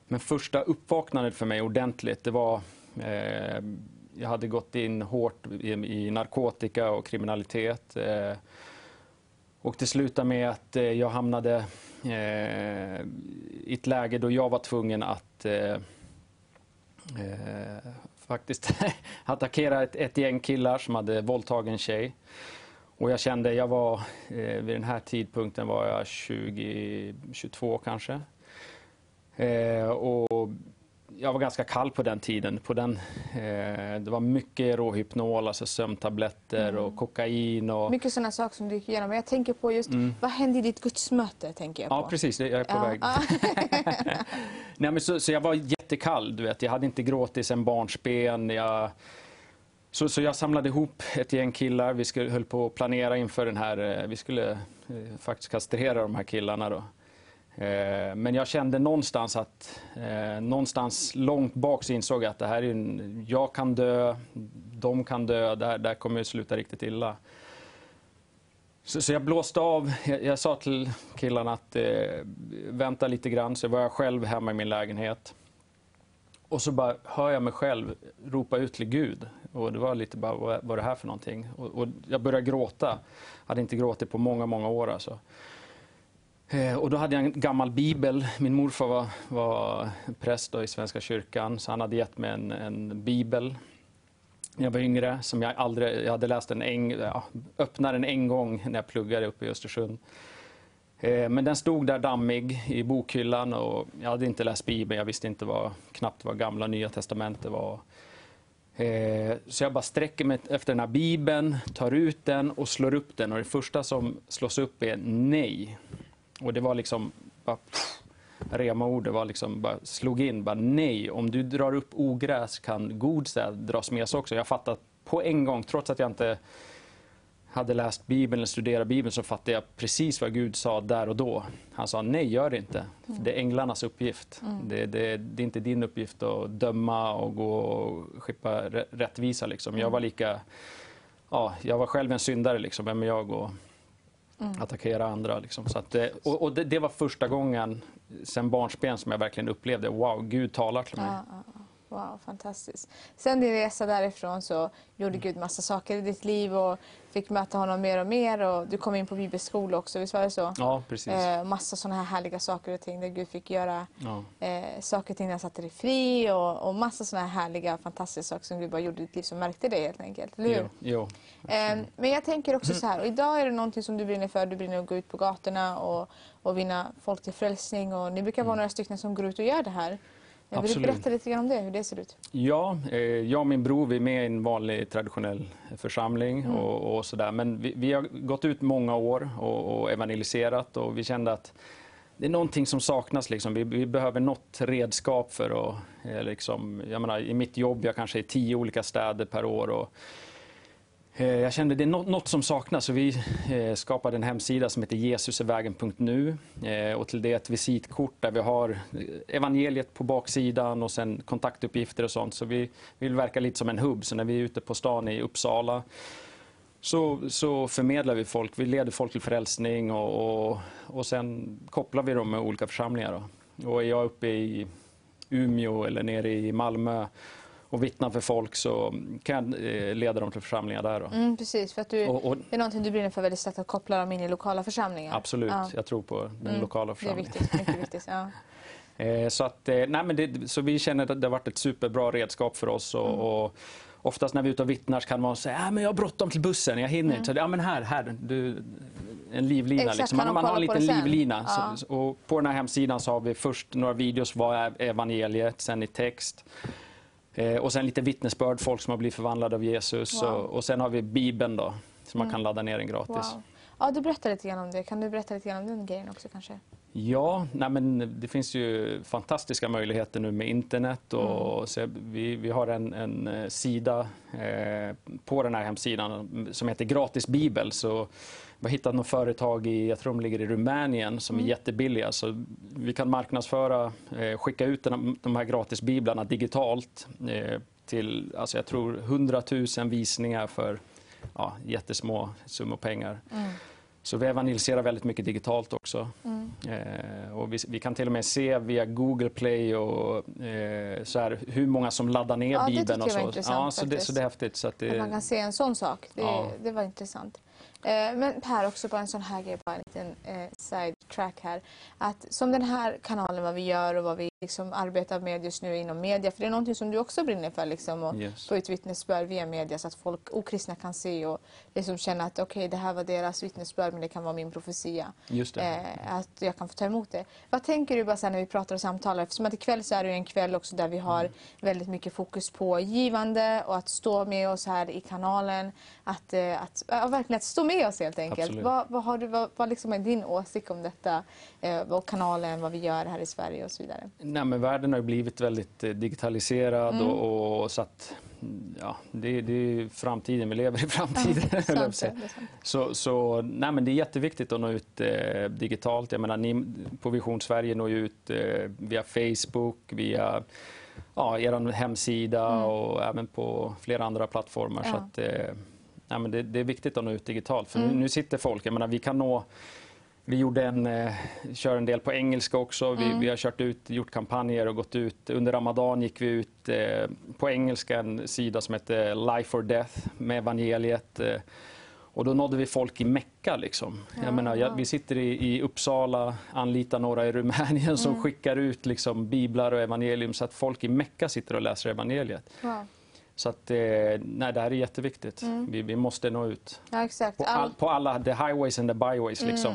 men första uppvaknandet för mig ordentligt, det var eh, jag hade gått in hårt i, i narkotika och kriminalitet. Eh, och det slutade med att eh, jag hamnade eh, i ett läge då jag var tvungen att eh, eh, faktiskt attackera ett, ett gäng killar som hade våldtagit en tjej. Och jag kände, jag var, eh, vid den här tidpunkten var jag 20, 22 kanske. Eh, och jag var ganska kall på den tiden. På den, eh, det var mycket råhypnol, alltså sömntabletter och kokain. Och, Mycket sådana saker som du gick igenom. Jag tänker på just, vad hände i ditt gudsmöte? Tänker jag på. Ja, precis. Jag är på Ja, väg. ja. Nej, men så, så jag var jättekall. Du vet. Jag hade inte gråtit sen barnsben. Jag, så, så jag samlade ihop ett gäng killar. Vi skulle, höll på att planera inför den här... eh, Vi skulle eh, faktiskt kastrera de här killarna. Då. Eh, men jag kände någonstans att eh, någonstans långt bak så insåg jag att det här är en, jag kan dö, de kan dö, det här, det här kommer att sluta riktigt illa. Så, så jag blåste av. Jag, jag sa till killarna att eh, vänta lite grann. Så var jag själv hemma i min lägenhet. Och så bara hör jag mig själv ropa ut till Gud. Och det var lite bara, vad, vad är det här för någonting? Och, och jag började gråta. Jag hade inte gråtit på många, många år alltså. Eh, och då hade jag en gammal bibel. Min morfar var, var präst då i Svenska kyrkan, så han hade gett mig en, en bibel när jag var yngre. Som jag, aldrig, jag hade läst den en, ja, öppnade den en gång när jag pluggade uppe i Östersund. Eh, men den stod där dammig i bokhyllan och jag hade inte läst Bibeln. Jag visste inte vad, knappt vad gamla nya testamentet var. Eh, så jag bara sträcker mig efter den här bibeln, tar ut den och slår upp den och det första som slås upp är nej. Och det var liksom bara Rema-ordet var liksom bara slog in, bara nej, om du drar upp ogräs kan god säd dras med sig också. Jag fattade på en gång, trots att jag inte hade läst Bibeln eller studerat Bibeln så fattade jag precis vad Gud sa där och då. Han sa nej, gör det inte. Mm. Det är änglarnas uppgift. Mm. Det, det, det, är inte din uppgift att döma och gå och skippa rättvisa. Liksom. Jag mm. var lika... Ja, jag var själv en syndare, liksom. vem är jag och mm. attackera andra. Liksom. Så att, och, och det, det, var första gången sen barnsben som jag verkligen upplevde, wow, Gud talar till mig. Ja, ja. Wow, fantastiskt. Sen din resa därifrån så gjorde Gud massa saker i ditt liv och fick möta honom mer och mer och du kom in på bibelskola också, visst var det så? Ja, precis. Eh, massa sådana här härliga saker och ting där Gud fick göra ja. eh, saker och ting där satte dig fri och, och massa sådana här härliga, fantastiska saker som Gud bara gjorde i ditt liv som märkte dig helt enkelt, eller hur? Jo, jo. Eh, men jag tänker också så här, och idag är det någonting som du brinner för, du brinner att gå ut på gatorna och, och vinna folk till frälsning och ni brukar vara mm. några stycken som går ut och gör det här. Vill du berätta lite grann om det, hur det ser ut? Ja, eh, jag och min bror vi är med i en vanlig traditionell församling mm. och, och sådär. Men vi, vi, har gått ut många år och, och, evangeliserat och vi kände att det är någonting som saknas. Liksom. Vi, vi behöver något redskap för att... Eh, liksom, jag menar, I mitt jobb, jag kanske är i tio olika städer per år. Och, Eh, jag kände att det är något som saknas så vi eh, skapade en hemsida som heter jesusevägen.nu eh, och till det ett visitkort där vi har evangeliet på baksidan och sen kontaktuppgifter och sånt. Så vi vill verka lite som en hubb. Så när vi är ute på stan i Uppsala så, så förmedlar vi folk, vi leder folk till frälsning och, och, och sen kopplar vi dem med olika församlingar. Då. Och är jag uppe i Umeå eller nere i Malmö och vittna för folk så kan jag eh, leda dem till församlingar där. Då. Mm, precis, för att du, och, och, det är någonting du brinner för väldigt starkt, att koppla dem in i lokala församlingar. Absolut, ja. jag tror på den mm, lokala församlingen. Det är viktigt, mycket viktigt. Ja. Eh, så, att, eh, nej, men det, så vi känner att det har varit ett superbra redskap för oss. Och, mm. och oftast när vi är ute och vittnar kan man säga att jag har bråttom till bussen, jag hinner inte. Mm. ja, men här, här, du, en livlina. Exakt, liksom. man, man har en liten livlina. Ja. Så, och på den här hemsidan så har vi först några videos, vad är evangeliet, sen i text. Eh, och sen lite vittnesbörd, folk som har blivit förvandlade av Jesus. Wow. Och, och, sen har vi Bibeln då, som mm. man kan ladda ner den gratis. Wow. Ja, du berättade lite grann om det. Kan du berätta lite grann om den grejen också kanske? Ja, nej men det finns ju fantastiska möjligheter nu med internet. Och mm. vi, vi har en, en eh, sida eh, på den här hemsidan som heter Gratis Bibel. Så vi har hittat något företag i, jag tror de ligger i Rumänien, som mm. är jättebilliga. Så vi kan marknadsföra, eh, skicka ut den, de här gratisbiblarna digitalt eh, till, alltså jag tror 100 000 visningar för ja, jättesmå summor pengar. Mm. Så vi evangeliserar väldigt mycket digitalt också. Mm. Eh, och vi, vi, kan till och med se via Google Play och, eh, så här, hur många som laddar ner ja, Bibeln. Det och så. Ja, så, det, så det är häftigt. Så att, det... att man kan se en sån sak, det, ja. det var intressant. Eh, men Per, också bara en sån här grej, bara en liten eh, side track här. Att som den här kanalen, vad vi gör och vad vi liksom arbetar med just nu inom media, för det är någonting som du också brinner för, liksom, att yes. få ut vittnesbörd via media så att folk, okristna kan se och liksom känna att okej, okay, det här var deras vittnesbörd men det kan vara min profetia. Just eh, att jag kan få ta emot det. Vad tänker du bara sen när vi pratar och samtalar? Eftersom att ikväll så är det en kväll också där vi har mm. väldigt mycket fokus på givande och att stå med oss här i kanalen. Att, eh, att, ja, verkligen att stå med oss helt enkelt. Vad, vad, har du, vad, vad liksom är din åsikt om detta? Eh, och kanalen, vad vi gör här i Sverige och så vidare. Nej, men världen har blivit väldigt eh, digitaliserad mm. och, och, så att ja, det, det är framtiden, vi lever i framtiden. Ja, sant, så, så nej, men det är jätteviktigt att nå ut eh, digitalt. Jag menar, ni på Vision Sverige når ut eh, via Facebook, via ja, er hemsida mm. och även på flera andra plattformar. Ja. Så att, eh, nej, men det, det, är viktigt att nå ut digitalt. För mm. nu, sitter folk, jag menar, vi kan nå vi gjorde en, eh, kör en del på engelska också. Vi, mm. vi, har kört ut, gjort kampanjer och gått ut. Under Ramadan gick vi ut eh, på engelska en sida som heter Life or Death med evangeliet. Eh, och då nådde vi folk i Mecka. Liksom. Ja, jag menar, jag, vi sitter i, i, Uppsala, anlitar några i Rumänien som mm. skickar ut liksom, biblar och evangelium så att folk i Mecka sitter och läser evangeliet. Wow. Så att, eh, nej, det här är jätteviktigt. Vi, vi måste nå ut. Ja. På, all, på alla, the highways and the byways. Liksom.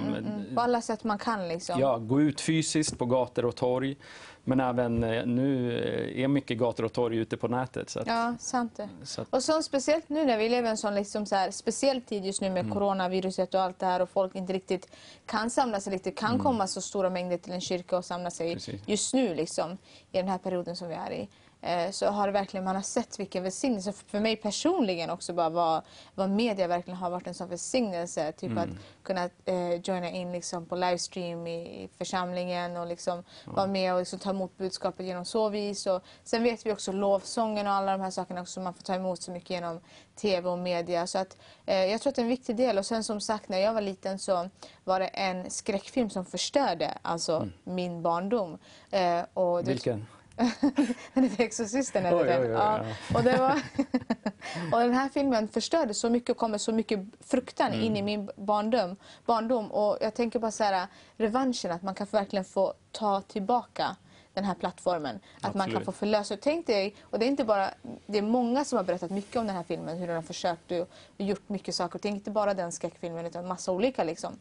På alla sätt man kan liksom. Ja, gå ut fysiskt på gator och torg. Men även eh, nu eh, är mycket gator och torg ute på nätet. Så att, Ja, sant det. så att, Och så speciellt nu när vi lever i en sån liksom så här, speciell tid just nu med Mm. coronaviruset och allt det här och folk inte riktigt kan samla sig riktigt, kan Mm. komma så stora mängder till en kyrka och samla sig Precis. just nu liksom i den här perioden som vi är i. Eh, Så har det verkligen, man har sett vilken välsignelse, för mig personligen också bara vad, vad media verkligen har varit en sån välsignelse. Typ Mm. att kunna eh, joina in liksom på livestream i, i församlingen och liksom vara med och liksom ta emot budskapet genom så vis. Och sen vet vi också lovsången och alla de här sakerna också som man får ta emot så mycket genom tv och media. Så att, eh, jag tror att det är en viktig del. Och sen som sagt när jag var liten så var det en skräckfilm som förstörde alltså min barndom. Eh, och vilken? den heter Exorcisten. Eller Oj, den. oj, oj, ja. Och, det var och den här filmen förstörde så mycket och kom med så mycket fruktan Mm. in i min barndom. barndom. Och jag tänker bara så här, revanschen, att man kan verkligen få ta tillbaka den här plattformen. Att man kan Absolut. få förlösa. Tänk dig, och det är inte bara, det är många som har berättat mycket om den här filmen, hur den har försökt och gjort mycket saker. Tänk inte bara den skräckfilmen utan massa olika liksom.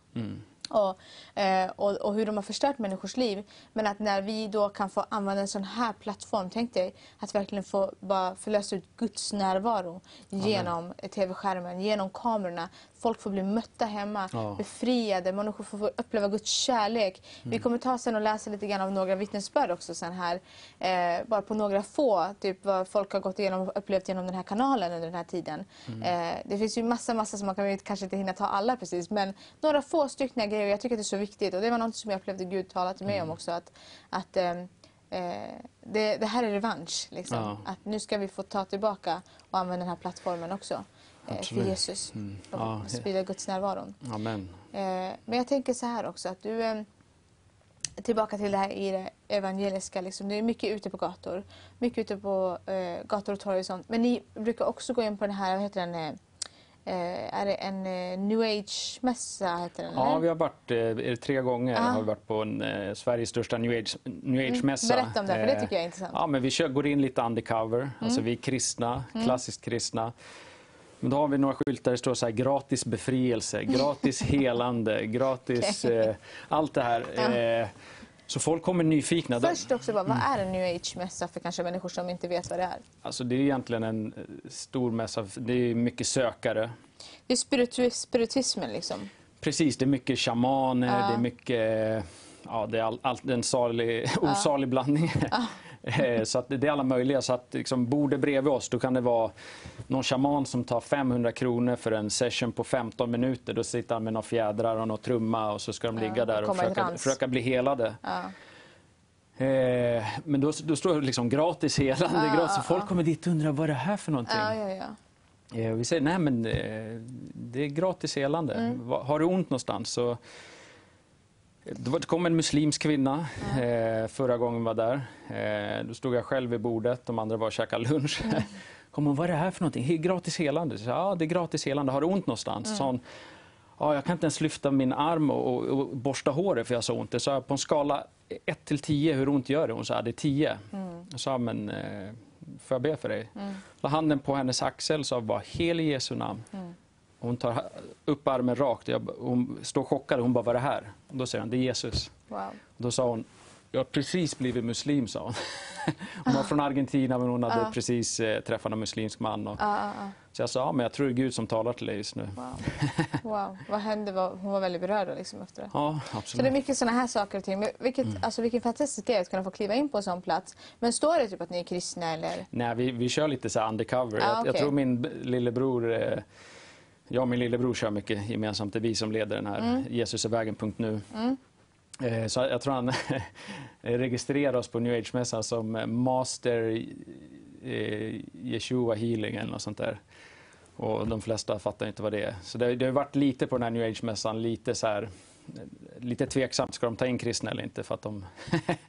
Och, eh, och, och hur de har förstört människors liv. Men att när vi då kan få använda en sån här plattform, tänk dig att verkligen få bara förlösa ut Guds närvaro genom tv-skärmen, genom kamerorna. Folk får bli mötta hemma, Ja. befriade, människor får få uppleva Guds kärlek. Vi kommer ta sen och läsa lite grann av några vittnesbörd också sen här. Eh, bara på några få, typ vad folk har gått igenom och upplevt genom den här kanalen under den här tiden. Eh, det finns ju massa, massa som man kan kanske inte hinna ta alla precis, men några få stycken grejer. Jag tycker att det är så viktigt och det var något som jag upplevde Gud tala till mig om också. Att, att ehm, eh, det, det här är revansch. Liksom. Ja. Att nu ska vi få ta tillbaka och använda den här plattformen också. Eh, För Absolut. Jesus. Och Ja, sprida Guds närvaron. Amen. Eh, men jag tänker så här också att du eh, Tillbaka till det här i det evangeliska. Liksom. Det är mycket ute på gator. Mycket ute på eh, gator och torg och sånt. Men ni brukar också gå in på den här, vad heter den? Eh, är det en eh, new age-mässa? Heter den, Ja, eller? vi har varit eh, tre gånger Ah. har vi varit på en, Sveriges största new age, new age-mässa. Berätta om det, för det tycker jag är intressant. Ja, men vi kör, går in lite undercover. Mm. Alltså vi är kristna, klassiskt kristna. Men då har vi några skyltar där det står så här gratis befrielse, gratis helande, gratis eh, allt det här. Eh, så folk kommer nyfikna. Först också, bara, vad är en new age-mässa för kanske människor som inte vet vad det är? Alltså det är egentligen en eh, stor mässa. Det är mycket sökare. Det är spiritu- spiritismen liksom. Precis, det är mycket shamaner, Ja. det är mycket... Ja, det är all, all, en salig, osalig blandning. Eh, så att det är alla möjliga. Så att liksom, bor det bredvid oss, då kan det vara någon shaman som tar 500 kronor för en session på 15 minuter. Då sitter han med några fjädrar och någon trumma och så ska de ligga där och försöka, försöka bli helade. Ja. Eh, men då, då står det liksom gratis helande. Ja, gratis. Så folk kommer dit och undrar vad det här för någonting. Eh, vi säger nej men eh, det är gratis helande. Mm. Har du ont någonstans så... Det var- kom en muslimsk kvinna eh, förra gången vi var där. Eh, då stod jag själv vid bordet, de andra var och käkade lunch. Mm. kom hon, vad är det här för någonting? Gratis helande? Så, jag, ja, det är gratis helande. Har du ont någonstans? Mm. Så hon, ja, jag kan inte ens lyfta min arm och, och, och borsta håret för jag har så ont. Jag sa på en skala 1 till 10, hur ont gör det? Hon sa, det är 10. Mm. Jag sa, men eh, får jag be för dig? La handen på hennes axel och sa bara, hel i Jesu namn. Mm. Hon tar upp armen rakt. Jag, hon står chockad. Hon bara, vad är det här? Och då säger han, det är Jesus. Wow. Då sa hon, jag har precis blivit muslim, sa hon. Hon var från Argentina men hon hade Ja. precis eh, träffat en muslimsk man. Och, ja, ja. så jag sa, ja, men jag tror det är Gud som talar till dig just nu. Wow. wow. Vad hände? Hon var väldigt berörd liksom, efter det. Ja, Så det är absolut. mycket sådana här saker och ting. Men vilket, alltså, vilken fantastisk grej att kunna få kliva in på en sån plats. Men står det typ att ni är kristna eller? Nej, vi, vi kör lite så här undercover. Jag, jag okej. tror min lillebror, eh, jag och min lillebror kör mycket gemensamt. Det är vi som leder den här Mm. Jesusärvägen.nu. Eh, Så jag tror han registrerar oss på New Age-mässan som Master eh, Yeshua Healing eller något sånt där. Och de flesta fattar inte vad det är. Så det, det har varit lite på den här New Age-mässan, lite så här, lite tveksamt. Ska de ta in kristna eller inte? För att de...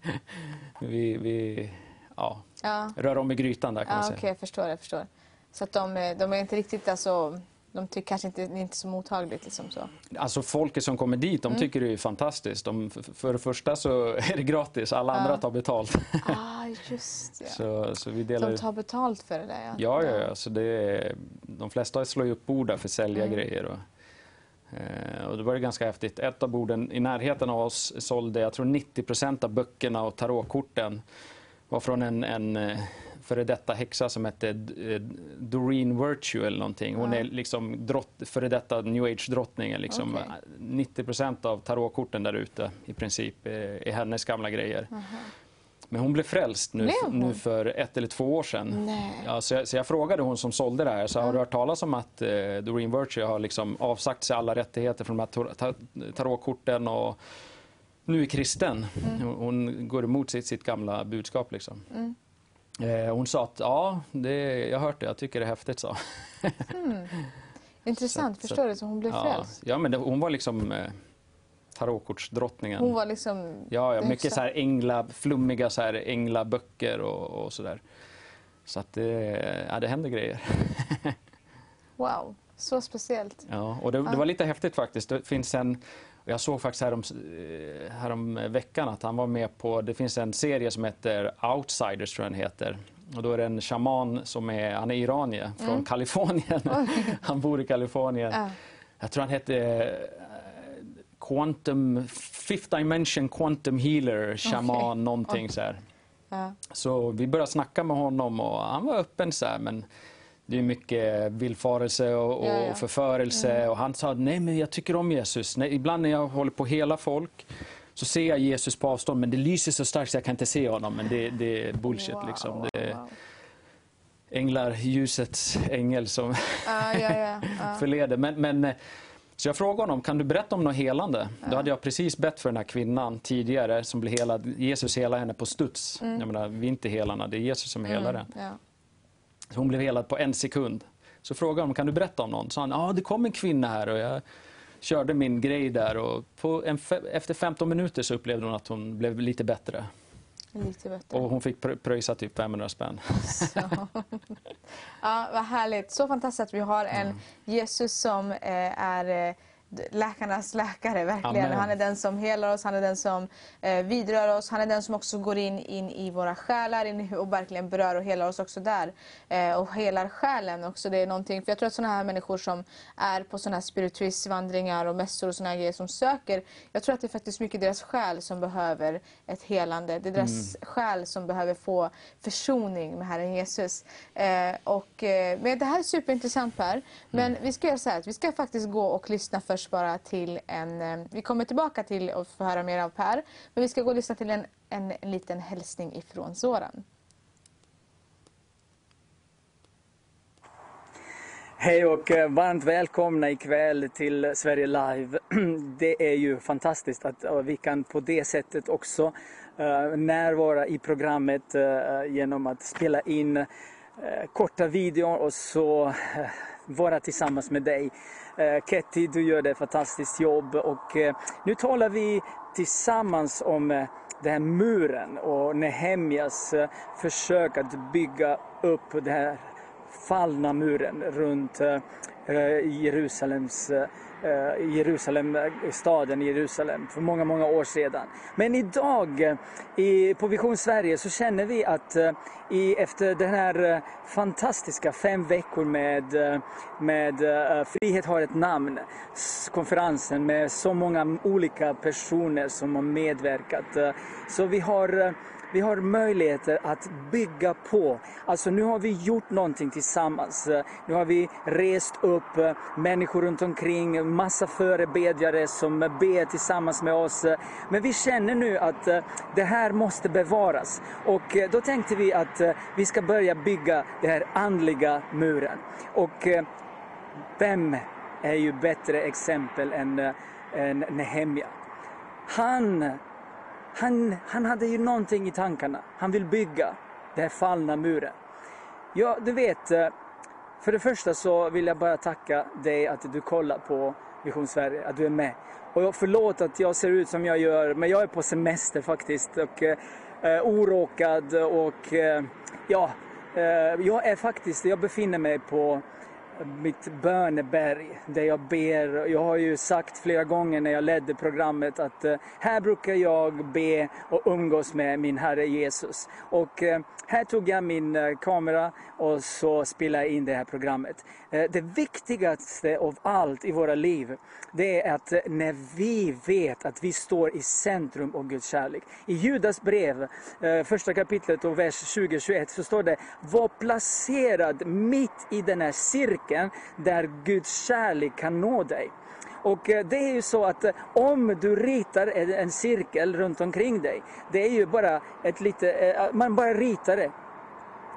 vi, vi ja, Ja, rör om i grytan där kan ja man okej, säga. jag förstår. Jag förstår. Så att de, de är inte riktigt alltså... de tycker kanske inte det är inte så mottagligt. Liksom så. Alltså folket som kommer dit, de tycker det är fantastiskt. De, för det första så är det gratis, alla andra tar betalt. Ah, just det. så, så vi delar... De tar betalt för det där. Ja, Ja, ja, ja. Så det är, de flesta slår ju upp bord där för att sälja Mm. grejer. Och, eh, och det var det ganska häftigt. Ett av borden i närheten av oss sålde, jag tror 90% av böckerna och tarotkorten var från en, en eh, före detta häxa som hette eh, Doreen Virtue eller någonting. Hon är liksom drott, före detta new age-drottning. Liksom. Okej. 90% av tarotkorten där ute i princip är, är hennes gamla grejer. Men hon blev frälst nu, hon? nu för ett eller två år sedan. Ja, så, jag, så jag frågade hon som sålde det här, så har du hört talas om att eh, Doreen Virtue har liksom avsagt sig alla rättigheter från de här tar- tar- tarotkorten och nu är kristen. Hon- Hon går emot sitt, sitt gamla budskap. Liksom. Eh, hon sa att ja, det, jag har hört det, jag tycker det är häftigt. Så. Intressant, Så- förstår du? Så hon blev Ja, frälst. ja, men det, hon var liksom eh, tarotkortsdrottningen. Hon var liksom... Ja, ja mycket så här ängla, flummiga så här änglaböcker och, och sådär. Så att det, ja, det händer grejer. Wow, så speciellt. Ja, och det, det var lite häftigt faktiskt. Det finns en, jag såg faktiskt härom, eh, härom veckan att han var med på, det finns en serie som heter Outsiders tror jag den heter. Och då är det en shaman som är, han är iranier från Kalifornien. han bor i Kalifornien. Ja. Jag tror han hette eh, Quantum, Fifth Dimension Quantum Healer, shaman Okej. någonting så här. Ja. Så vi började snacka med honom och han var öppen så här, men det är mycket villfarelse och, och Ja, ja. förförelse. Och han sa, nej men jag tycker om Jesus. Nej, ibland när jag håller på hela folk så ser jag Jesus på avstånd men det lyser så starkt så jag kan inte se honom. Men det, det är bullshit Wow, liksom. Det är wow. änglar, ljusets ängel som Ja, ja, förleder. Men, men, så jag frågade honom, kan du berätta om något helande? Då hade jag precis bett för den här kvinnan tidigare som blev helad. Jesus helade henne på studs. Jag menar, vi är inte helarna, det är Jesus som helar den. Så hon blev helad på en sekund. Så frågade hon, kan du berätta om någon? Så han, ja det kom en kvinna här och jag körde min grej där och fe- efter 15 minuter så upplevde hon att hon blev lite bättre. Lite bättre. Och hon fick pr- pröjsa typ 500 spänn. Så. Ja, vad härligt. Så fantastiskt att vi har en Jesus som eh, är eh, läkarnas läkare, verkligen. Amen. Han är den som helar oss, han är den som eh, vidrör oss, han är den som också går in, in i våra själar in och verkligen berör och helar oss också där. Eh, och helar själen också. Det är någonting, för jag tror att sådana här människor som är på sådana här spiritualistvandringar och mässor och sådana här grejer som söker, jag tror att det är faktiskt mycket deras själ som behöver ett helande. Det är deras själ som behöver få försoning med Herren Jesus. Eh, och, eh, men det här är superintressant Per. Men vi ska göra så här att vi ska faktiskt gå och lyssna först bara till en... Eh, vi kommer tillbaka till att få höra mer av Per. Men vi ska gå och lyssna till en, en, en liten hälsning ifrån Soran. Hej och eh, varmt välkomna ikväll till Sverige Live. Det är ju fantastiskt att eh, vi kan på det sättet också närvara i programmet genom att spela in korta videor och så vara tillsammans med dig. Eh, Ketty, du gör ett fantastiskt jobb och eh, nu talar vi tillsammans om eh, den här muren och Nehemjas eh, försök att bygga upp den här fallna muren runt eh, eh, Jerusalems, eh, Eh, i Jerusalem, eh, staden Jerusalem för många, många år sedan. Men idag eh, i, på Vision Sverige så känner vi att i, efter den här fantastiska fem veckor med, med Frihet har ett namn-konferensen med så många olika personer som har medverkat. Så vi har vi har möjligheter att bygga på. Alltså nu har vi gjort någonting tillsammans. Nu har vi rest upp människor runt omkring, massa förebedjare som ber tillsammans med oss. Men vi känner nu att det här måste bevaras. Och då tänkte vi att vi ska börja bygga den här andliga muren. Och vem är ju bättre exempel än, än Nehemja? Han han, han hade ju någonting i tankarna. Han vill bygga den här fallna muren. Ja, du vet, eh, för det första så vill jag bara tacka dig att du kollar på Vision Sverige, att du är med. Och förlåt att jag ser ut som jag gör, men jag är på semester faktiskt. Och eh, eh oråkad och eh, ja, eh, jag är faktiskt, jag befinner mig på mitt böneberg där jag ber. Jag har ju sagt flera gånger när jag ledde programmet att eh, här brukar jag be och umgås med min Herre Jesus. Och eh, här tog jag min eh, kamera och så spelade jag in det här programmet. Det viktigaste av allt i våra liv, det är att när vi vet att vi står i centrum av Guds kärlek. I Judas brev, första kapitlet och vers 20-21 så står det Var placerad mitt i den här cirkeln där Guds kärlek kan nå dig. Och eh, det är ju så att eh, om du ritar en cirkel runt omkring dig, det är ju bara ett lite, eh, man bara ritar det.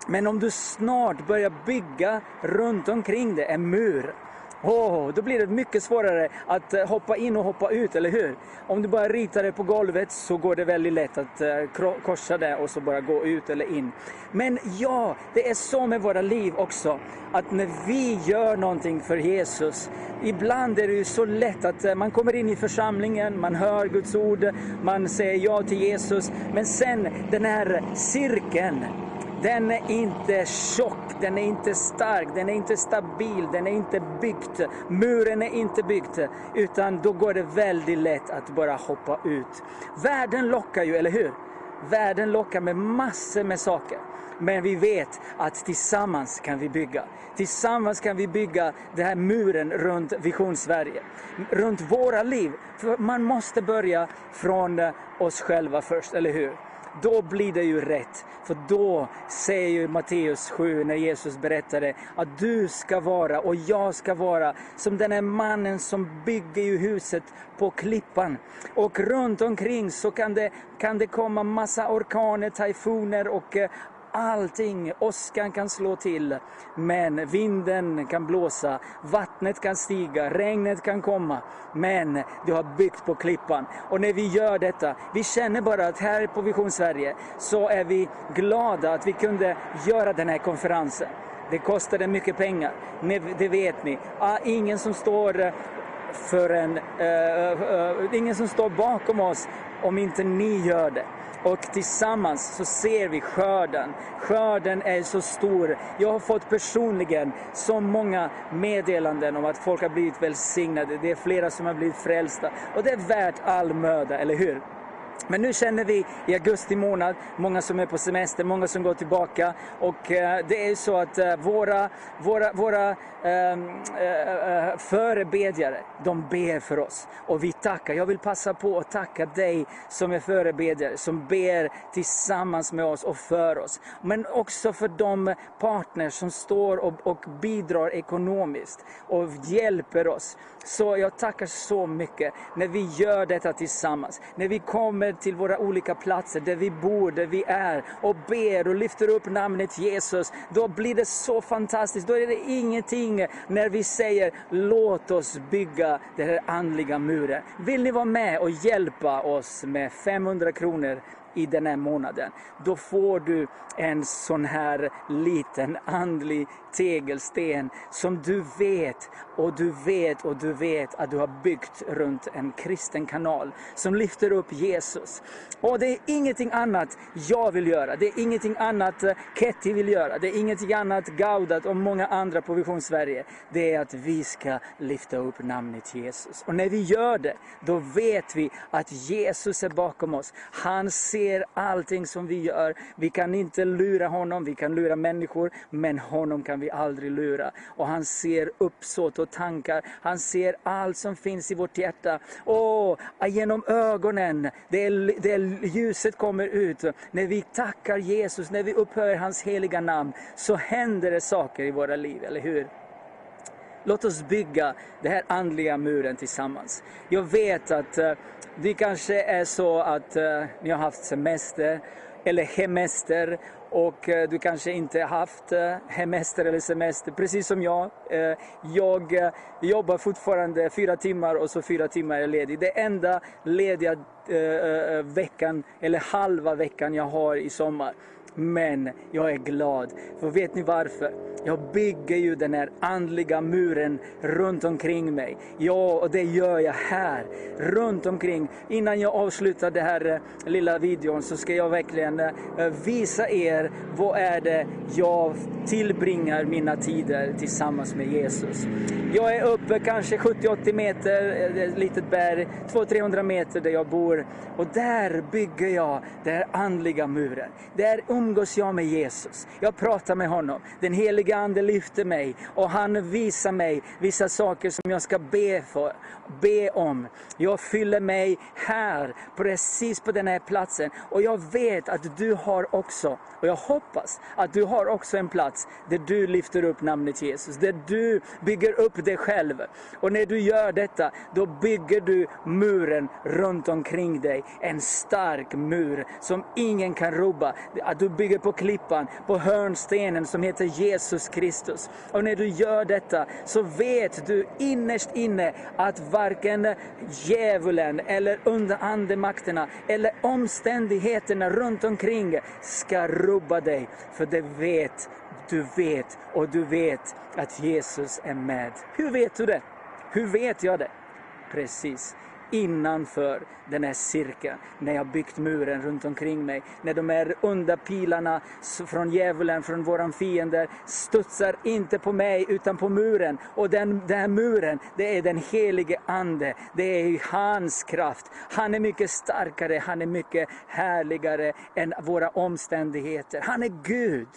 Men om du snart börjar bygga runt omkring det en mur, Oh, då blir det mycket svårare att eh, hoppa in och hoppa ut, eller hur? Om du bara ritar det på golvet så går det väldigt lätt att eh, korsa det och så bara gå ut eller in. Men ja, det är så med våra liv också, att när vi gör någonting för Jesus, ibland är det ju så lätt att eh, man kommer in i församlingen, man hör Guds ord, man säger ja till Jesus, men sen den här cirkeln, den är inte tjock, den är inte stark, den är inte stabil, den är inte byggd. Muren är inte byggd, utan då går det väldigt lätt att bara hoppa ut. Världen lockar ju, eller hur? Världen lockar med massor med saker. Men vi vet att tillsammans kan vi bygga. Tillsammans kan vi bygga den här muren runt Vision Sverige. Runt våra liv. För man måste börja från oss själva först, eller hur? Då blir det ju rätt. För då säger ju Matteus 7 när Jesus berättade att du ska vara och jag ska vara som den här mannen som bygger ju huset på klippan. Och runt omkring så kan det, kan det komma massa orkaner, tyfoner och eh, allting. Åskan kan slå till, men vinden kan blåsa, vattnet kan stiga, regnet kan komma. Men du har byggt på klippan. Och när vi gör detta, vi känner bara att här på Vision Sverige så är vi glada att vi kunde göra den här konferensen. Det kostade mycket pengar, det vet ni. Ah, ingen som står eh, för en, eh, eh, ingen som står bakom oss om inte ni gör det. Och tillsammans så ser vi skörden. Skörden är så stor. Jag har fått personligen så många meddelanden om att folk har blivit välsignade. Det är flera som har blivit frälsta. Och det är värt all möda, eller hur? Men nu känner vi i augusti månad, många som är på semester, många som går tillbaka. Och eh, det är så att eh, våra, våra, våra ehm, eh, eh, förebedjare, de ber för oss. Och vi tackar. Jag vill passa på att tacka dig som är förebedjare, som ber tillsammans med oss och för oss. Men också för de partners som står och, och bidrar ekonomiskt och hjälper oss. Så jag tackar så mycket när vi gör detta tillsammans. När vi kommer till våra olika platser där vi bor, där vi är och ber och lyfter upp namnet Jesus. Då blir det så fantastiskt. Då är det ingenting när vi säger låt oss bygga den här andliga muren. Vill ni vara med och hjälpa oss med 500 kronor i den här månaden, då får du en sån här liten andlig tegelsten som du vet och du vet och du vet att du har byggt runt en kristen kanal som lyfter upp Jesus. Och det är ingenting annat jag vill göra, det är ingenting annat eh, Ketty vill göra, det är ingenting annat Gaudat och många andra på Vision Sverige. Det är att vi ska lyfta upp namnet Jesus. Och när vi gör det, då vet vi att Jesus är bakom oss. Han ser ser allting som vi gör. Vi kan inte lura honom, vi kan lura människor, men honom kan vi aldrig lura. Och han ser uppsåt och tankar. Han ser allt som finns i vårt hjärta. Och genom ögonen, det, är, det är, ljuset kommer ut. När vi tackar Jesus, när vi upphöjer hans heliga namn, så händer det saker i våra liv, eller hur? Låt oss bygga den här andliga muren tillsammans. Jag vet att eh, det kanske är så att eh, ni har haft semester eller hemester och eh, du kanske inte har haft eh, hemester eller semester, precis som jag. Eh, jag eh, jobbar fortfarande fyra timmar och så fyra timmar är jag ledig. Det enda lediga eh, eh, eh veckan, eller halva veckan jag har i sommar. Men jag är glad, för vet ni varför? Jag bygger ju den här andliga muren runt omkring mig. Ja, och det gör jag här, runt omkring. Innan jag avslutar den här eh, lilla videon så ska jag verkligen eh, visa er vad är det jag tillbringar mina tider tillsammans med Jesus. Jag är uppe kanske 70-80 meter, eh, ett litet berg, 200-300 meter där jag bor. Och där bygger jag den här andliga muren. Där umgås jag med Jesus. Jag pratar med honom. Den heliga Ande lyfter mig och han visar mig vissa saker som jag ska be, för, be om. Jag fyller mig här, precis på den här platsen. Och jag vet att du har också, och jag hoppas att du har också en plats där du lyfter upp namnet Jesus. Där du bygger upp dig själv. Och när du gör detta, då bygger du muren runt omkring dig. En stark mur som ingen kan rubba. Att du bygger på klippan, på hörnstenen som heter Jesus Kristus. Och när du gör detta så vet du innerst inne att varken djävulen eller under andemakterna eller omständigheterna runt omkring ska rubba dig. För det vet du vet och du vet att Jesus är med. Hur vet du det? Hur vet jag det? Precis innanför den här cirkeln. När jag byggt muren runt omkring mig. När de här onda pilarna från djävulen, från våra fiender studsar inte på mig utan på muren. Och den, den här muren, det är den helige Ande. Det är hans kraft. Han är mycket starkare, han är mycket härligare än våra omständigheter. Han är Gud.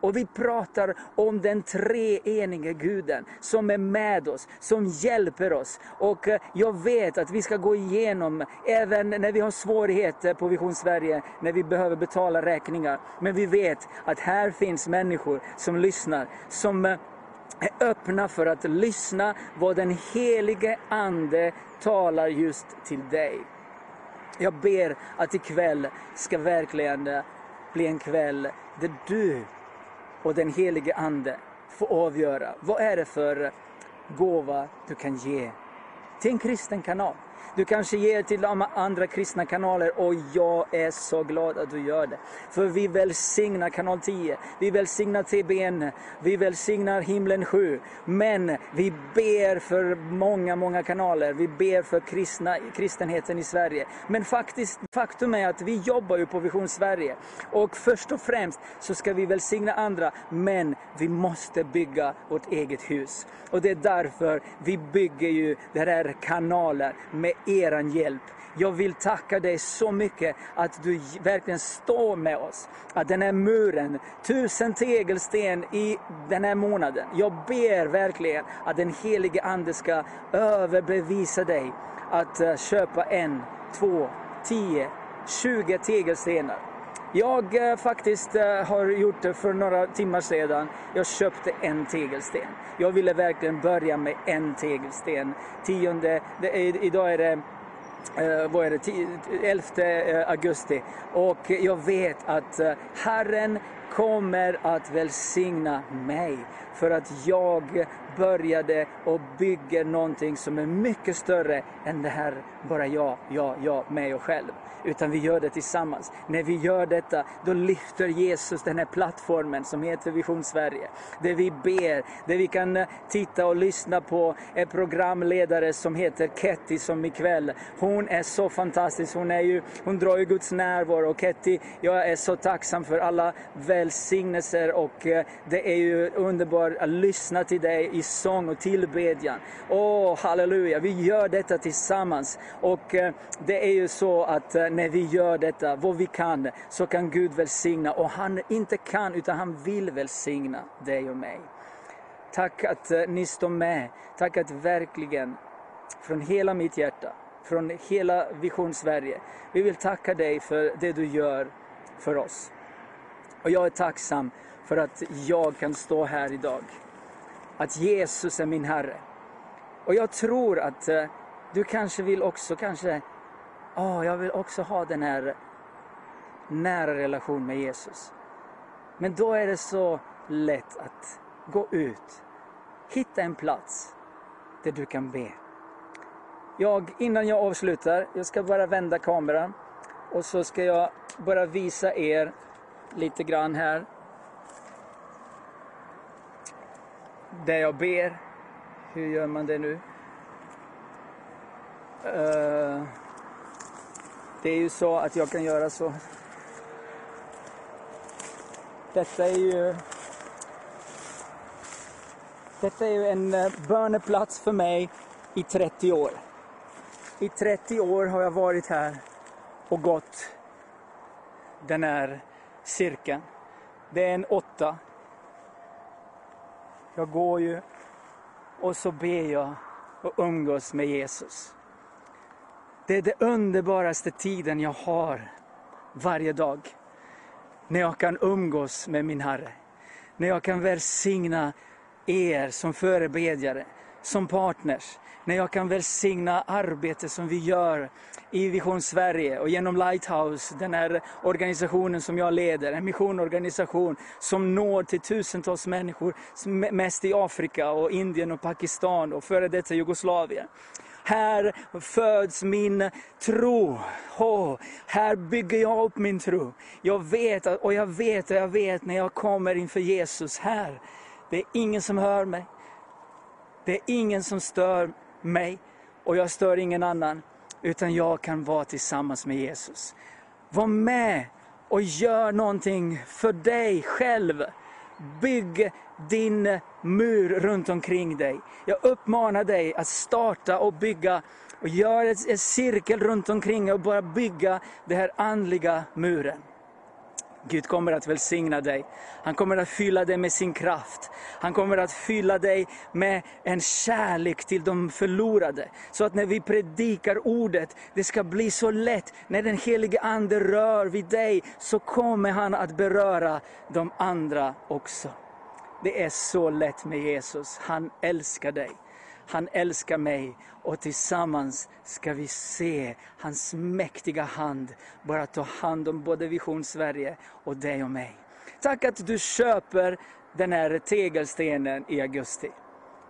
Och vi pratar om den treenige guden som är med oss, som hjälper oss. Och eh, jag vet att vi ska gå igenom, även när vi har svårigheter på Vision Sverige, när vi behöver betala räkningar. Men vi vet att här finns människor som lyssnar, som eh, är öppna för att lyssna vad den helige Ande talar just till dig. Jag ber att ikväll ska verkligen eh, bli en kväll där du och den helige Ande får avgöra vad är det för gåva du kan ge till en kristen kanal. Du kanske ger till de andra kristna kanaler och jag är så glad att du gör det. För vi välsignar kanal 10, vi välsignar TBN, vi välsignar himlen 7. Men vi ber för många, många kanaler. Vi ber för kristna, kristenheten i Sverige. Men faktiskt, faktum är att vi jobbar ju på Vision Sverige. Och först och främst så ska vi välsigna andra, men vi måste bygga vårt eget hus. Och det är därför vi bygger ju det här kanalen med eran hjälp. Jag vill tacka dig så mycket att du verkligen står med oss. Att den här muren, tusen tegelsten i den här månaden. Jag ber verkligen att den helige Ande ska överbevisa dig att eh, köpa en, två, tio, tjugo tegelstenar. Jag eh, faktiskt eh, har gjort det för några timmar sedan. Jag köpte en tegelsten. Jag ville verkligen börja med en tegelsten. Tionde, det är, idag är det eh, vad är det, 11 eh, augusti. Och jag vet att eh, Herren kommer att välsigna mig för att jag började och bygger någonting som är mycket större än det här bara jag, jag, jag, mig och själv utan vi gör det tillsammans. När vi gör detta, då lyfter Jesus den här plattformen som heter Vision Sverige. Där vi ber, där vi kan eh, titta och lyssna på en programledare som heter Ketty som ikväll. Hon är så fantastisk, hon, är ju, hon drar ju Guds närvaro. Och Ketty, jag är så tacksam för alla välsignelser och eh, det är ju underbart att lyssna till dig i sång och tillbedjan. Åh, oh, halleluja, vi gör detta tillsammans. Och eh, det är ju så att när vi gör detta, vad vi kan, så kan Gud välsigna. Och han inte kan, utan han vill välsigna dig och mig. Tack att eh, ni står med. Tack att verkligen, från hela mitt hjärta, från hela Vision Sverige, vi vill tacka dig för det du gör för oss. Och jag är tacksam för att jag kan stå här idag. Att Jesus är min Herre. Och jag tror att eh, du kanske vill också kanske oh, jag vill också ha den här nära relation med Jesus. Men då är det så lätt att gå ut, hitta en plats där du kan be. Jag, innan jag avslutar, jag ska bara vända kameran och så ska jag bara visa er lite grann här. Där jag ber. Hur gör man det nu? Uh det är ju så att jag kan göra så. Detta är ju detta är ju en eh, böneplats för mig i 30 år. I 30 år har jag varit här och gått den här cirkeln. Det är en åtta. Jag går ju och så ber jag och umgås med Jesus. Det är den underbaraste tiden jag har varje dag. När jag kan umgås med min Herre. När jag kan välsigna er som förebedjare, som partners. När jag kan välsigna arbetet som vi gör i Vision Sverige och genom Lighthouse, den här organisationen som jag leder, en missionorganisation som når till tusentals människor, mest i Afrika och Indien och Pakistan och före detta Jugoslavien. Här föds min tro. Oh, här bygger jag upp min tro. Jag vet och jag vet och jag vet när jag kommer inför Jesus här. Det är ingen som hör mig. Det är ingen som stör mig och jag stör ingen annan. Utan jag kan vara tillsammans med Jesus. Var med och gör någonting för dig själv. Bygg din mur runt omkring dig. Jag uppmanar dig att starta och bygga och göra en cirkel runt omkring och bara bygga den här andliga muren. Gud kommer att välsigna dig. Han kommer att fylla dig med sin kraft. Han kommer att fylla dig med en kärlek till de förlorade. Så att när vi predikar ordet, det ska bli så lätt. När den helige Ande rör vid dig, så kommer han att beröra de andra också. Det är så lätt med Jesus. Han älskar dig. Han älskar mig och tillsammans ska vi se hans mäktiga hand bara ta hand om både Vision Sverige och dig och mig. Tack att du köper den här tegelstenen i augusti.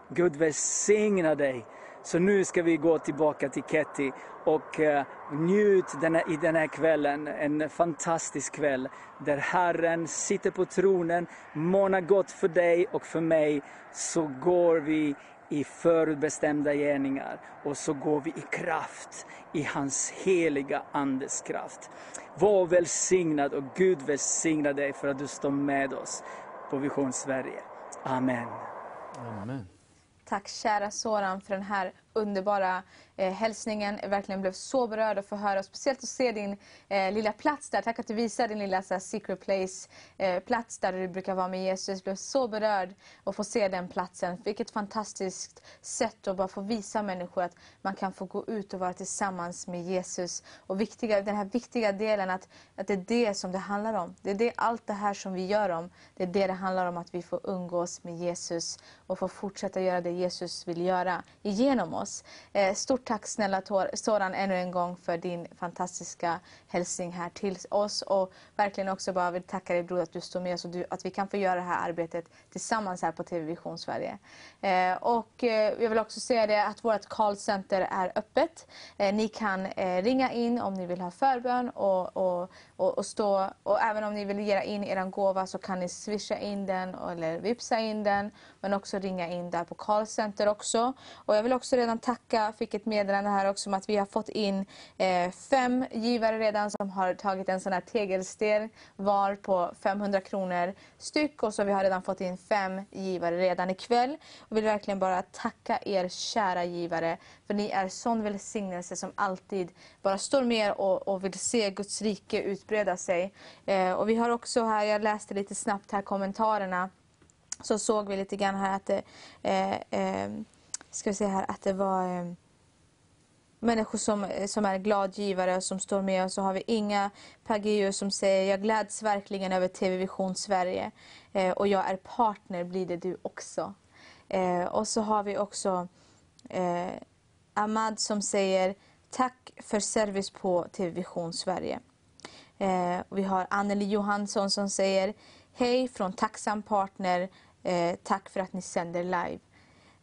Gud välsigna dig. Så nu ska vi gå tillbaka till Ketty och eh, njut denna, i den här kvällen, en fantastisk kväll där Herren sitter på tronen, månar gott för dig och för mig, så går vi i förutbestämda gärningar och så går vi i kraft, i hans heliga Andes kraft. Var välsignad och Gud välsigna dig för att du står med oss på Vision Sverige. Amen. Amen. Tack kära Soran för den här underbara eh, hälsningen. Jag verkligen blev så berörd att få höra, speciellt att se din eh, lilla plats där. Tack att du visade din lilla så här, secret place, eh, plats där du brukar vara med Jesus. Jag blev så berörd att få se den platsen. Vilket fantastiskt sätt att bara få visa människor att man kan få gå ut och vara tillsammans med Jesus. Och viktiga, den här viktiga delen att, att det är det som det handlar om. Det är det, allt det här som vi gör om. Det är det det handlar om, att vi får umgås med Jesus och få fortsätta göra det Jesus vill göra genom oss. Eh, stort tack snälla Soran ännu en gång för din fantastiska hälsning här till oss. Och verkligen också bara vill tacka dig Bror att du står med oss och du, att vi kan få göra det här arbetet tillsammans här på TV Vision Sverige. Eh, och eh, jag vill också säga det att vårt callcenter är öppet. Eh, ni kan eh, ringa in om ni vill ha förbön och, och, och, och, stå, och även om ni vill ge in er gåva så kan ni swisha in den eller vipsa in den. Men också ringa in där på callcenter också. Och jag vill också redan tacka, fick ett meddelande här också om att vi har fått in eh, fem givare redan som har tagit en sån här tegelsten var på 500 kronor styck. Och så vi har redan fått in fem givare redan ikväll. Och vill verkligen bara tacka er kära givare. För ni är sån välsignelse som alltid bara står med och, och vill se Guds rike utbreda sig. Eh, och vi har också här, jag läste lite snabbt här kommentarerna så såg vi lite grann här att det, eh, eh, ska vi se här, att det var eh, människor som, som är gladgivare och som står med. Och så har vi Inga Pageus som säger, jag gläds verkligen över TV Vision Sverige. Eh, och jag är partner, blir det du också. Eh, och så har vi också eh, Ahmad som säger, tack för service på TV Vision Sverige. Eh, vi har Anneli Johansson som säger, hej från Tacksam Partner, eh, tack för att ni sänder live.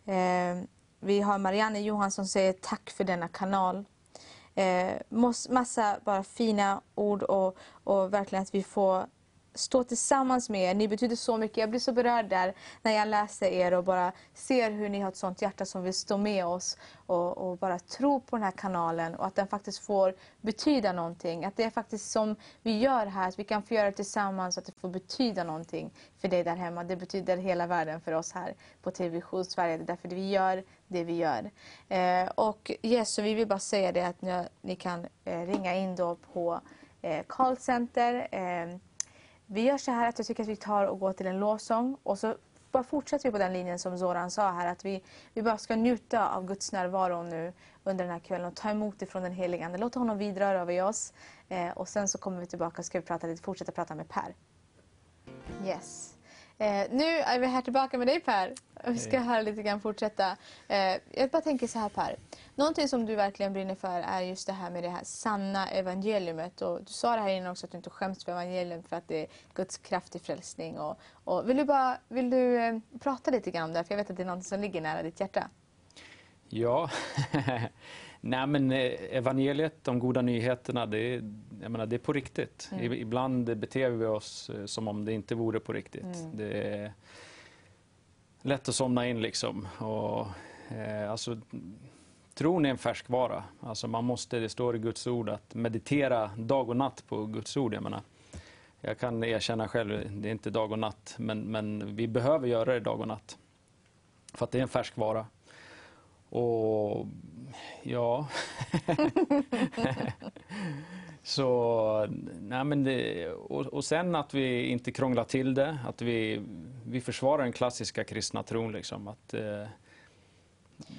Eh, vi har Marianne Johansson som säger tack för denna kanal. Eh, massa bara fina ord och, och verkligen att vi får stå tillsammans med er. Ni betyder så mycket. Jag blir så berörd där när jag läser er och bara ser hur ni har ett sånt hjärta som vill stå med oss och, och bara tro på den här kanalen och att den faktiskt får betyda någonting. Att det är faktiskt som vi gör här, att vi kan få göra det tillsammans, att det får betyda någonting för dig där hemma. Det betyder hela världen för oss här på TV-vision Sverige. Det är därför vi gör det vi gör. Eh, och yes, så vi vill bara säga det att ni, ni kan eh, ringa in då på eh, callcenter. Eh, vi gör så här att jag tycker att vi tar och går till en lovsång och så bara fortsätter vi på den linjen som Zoran sa här att vi, vi bara ska njuta av Guds närvaro nu under den här kvällen och ta emot ifrån den helige Ande. Låt honom vidröra över oss eh, och sen så kommer vi tillbaka och ska vi prata lite, fortsätta prata med Per. Yes. Eh, nu är vi här tillbaka med dig Per. Vi ska höra lite grann fortsätta. Eh, jag bara tänker så här Per. Någonting som du verkligen brinner för är just det här med det här sanna evangeliumet. Och du sa det här innan också att du inte skäms för evangelium för att det är Guds kraft i frälsning. Och, och vill du, bara, vill du eh, prata lite grann om det? För jag vet att det är något som ligger nära ditt hjärta. Ja, nej men eh, evangeliet, de goda nyheterna, det är, menar, det är på riktigt. Mm. Ibland beter vi oss eh, som om det inte vore på riktigt. Mm. Det är lätt att somna in liksom. Och, eh, alltså, tron är en färskvara. Alltså, man måste, det står i Guds ord att meditera dag och natt på Guds ord. Jag, menar, jag kan erkänna själv, det är inte dag och natt, men, men vi behöver göra det dag och natt. För att det är en färskvara. Och ja... Så, nej men det, och, och sen att vi inte krånglar till det, att vi, vi försvarar den klassiska kristna tron. Liksom, att, eh,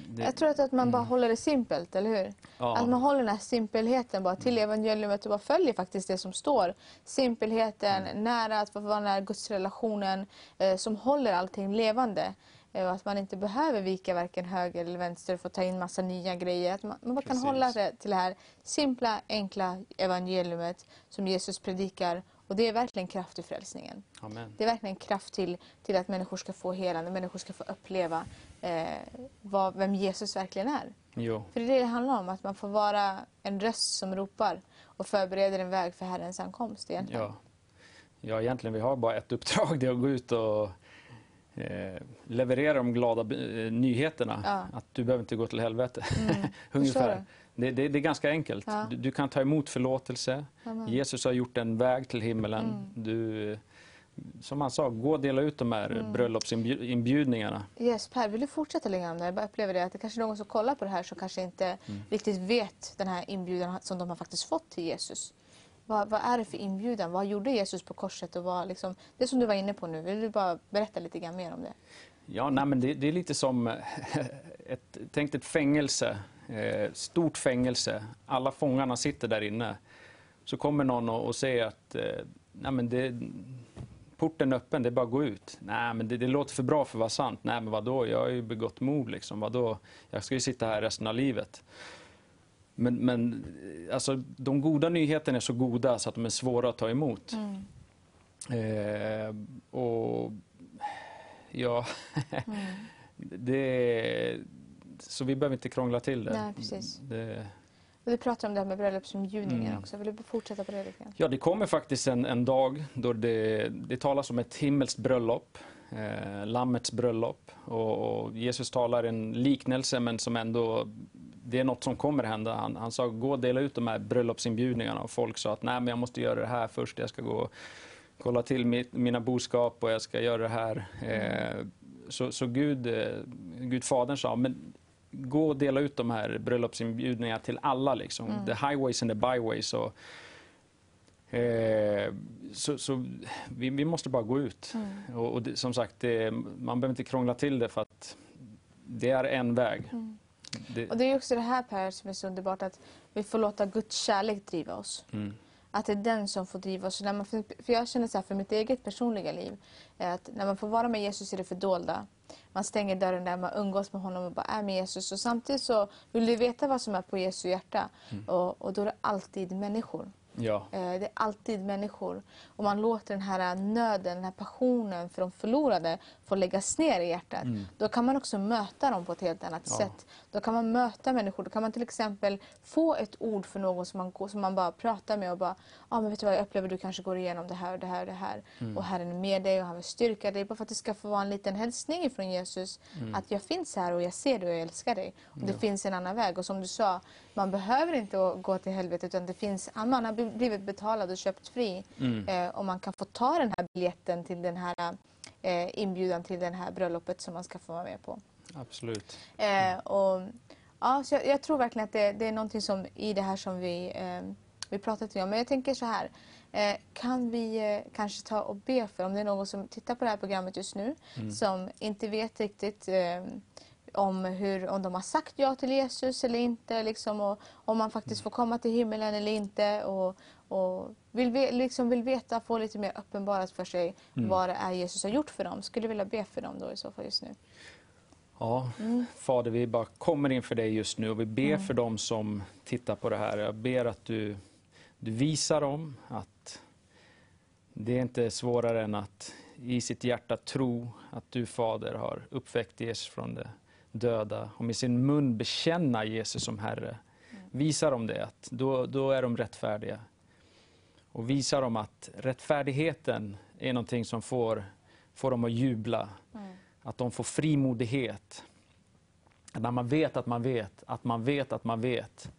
det, Jag tror att, att man bara håller det simpelt, eller hur? Ja. Att man håller den här simpelheten bara till evangeliumet och bara följer faktiskt det som står. Simpelheten, nära, att vara nära gudsrelationen eh, som håller allting levande. Eh, och att man inte behöver vika varken höger eller vänster för att ta in massa nya grejer. Att man, man bara kan Precis. hålla det till det här simpla, enkla evangeliumet som Jesus predikar. Och det är verkligen kraft i frälsningen. amen. Det är verkligen kraft till, till att människor ska få helande, människor ska få uppleva eh, vad, vem Jesus verkligen är. Jo, För det är det det handlar om, att man får vara en röst som ropar och förbereder en väg för Herrens ankomst egentligen. ja. ja, egentligen vi har bara ett uppdrag, det är att gå ut och eh, leverera de glada eh, nyheterna. Ja. Att du behöver inte gå till helvete. Mm. Ungefär. Det, det, det är ganska enkelt. Ja. Du, du kan ta emot förlåtelse. Amen. Jesus har gjort en väg till himmelen. Mm. Du, som han sa, gå och dela ut de här Mm. bröllopsinbjudningarna. Yes, Per, vill du fortsätta lite om det? Jag upplever det att det kanske är någon som kollar på det här som kanske inte Mm. riktigt vet den här inbjudan som de har faktiskt fått till Jesus. Vad, vad är det för inbjudan? Vad gjorde Jesus på korset? Och vad, liksom, det som du var inne på nu, vill du bara berätta lite grann mer om det? Ja, nej, men det, det är lite som ett, tänk dig ett fängelse, eh, stort fängelse. Alla fångarna sitter där inne. Så kommer någon och, och säger att eh, nej, men det, porten är öppen, det är bara att gå ut. Nej, men det, det låter för bra för att vara sant. Nej, men vadå, jag har ju begått mord liksom. Vadå? Jag ska ju sitta här resten av livet. Men, men alltså, de goda nyheterna är så goda så att de är svåra att ta emot. Eh, och ja, det, så vi behöver inte krångla till det. Nej, precis. det Och du pratar om det här med bröllopsinbjudningar Mm. också. Vill du fortsätta på det lite grann? Ja, det kommer faktiskt en, en dag då det, det talas om ett himmelskt bröllop, eh, Lammets bröllop. Och, och Jesus talar en liknelse men som ändå, det är något som kommer hända. Han, han sa gå och dela ut de här bröllopsinbjudningarna och folk sa att nej men jag måste göra det här först, jag ska gå och kolla till mitt, mina boskap och jag ska göra det här. Eh, så så Gud, eh, Gud Fadern sa, men gå och dela ut de här bröllopsinbjudningarna till alla. Liksom. Mm. The highways and the byways. Och, eh, så så vi, vi måste bara gå ut. Mm. Och, och det, som sagt, det, man behöver inte krångla till det för att det är en väg. Det, Och det är också det här Per som är så underbart att vi får låta Guds kärlek driva oss. mm, Att det är den som får driva oss. När man, för jag känner så här för mitt eget personliga liv. är Att när man får vara med Jesus i det fördolda. Man stänger dörren där, man umgås med honom och bara är med Jesus. Och samtidigt så vill du veta vad som är på Jesu hjärta. Och, och då är det alltid människor. ja, Eh, Det är alltid människor. Och man låter den här nöden, den här passionen för de förlorade få läggas ner i hjärtat. Då kan man också möta dem på ett helt annat Ja. sätt. Då kan man möta människor. Då kan man till exempel få ett ord för någon som man, som man bara pratar med och bara, ja men vet du vad, jag upplever du kanske går igenom det här och det här och det här. Och Herren är med dig och han vill styrka dig. Bara för att det ska få vara en liten hälsning ifrån Jesus. Att jag finns här och jag ser dig och jag älskar dig. Och det finns en annan väg. Och som du sa, man behöver inte gå till helvetet utan det finns, man har blivit betalad och köpt fri. Eh, och man kan få ta den här biljetten till den här eh, inbjudan till det här bröllopet som man ska få vara med på. Absolut. Eh, och, ja, så jag, jag tror verkligen att det, det är någonting som i det här som vi, eh, vi pratat om. Men jag tänker så här. Eh, kan vi eh, kanske ta och be för, om det är någon som tittar på det här programmet just nu som inte vet riktigt eh, om, hur, om de har sagt ja till Jesus eller inte. Liksom, och om man faktiskt får komma till himmelen eller inte. Och, och vill, liksom vill veta, få lite mer uppenbarat för sig vad det är Jesus har gjort för dem. Skulle vilja be för dem då i så fall just nu? Ja, Fader, vi bara kommer inför dig just nu och vi ber för dem som tittar på det här. Jag ber att du, du visar dem att det är inte svårare än att i sitt hjärta tro att du, Fader, har uppväckt Jesus från de döda och med sin mun bekänna Jesus som Herre. Visa dem det, att då, då är de rättfärdiga. Och visa dem att rättfärdigheten är någonting som får, får dem att jubla. Att de får frimodighet. När man vet att man vet, att man vet att man vet.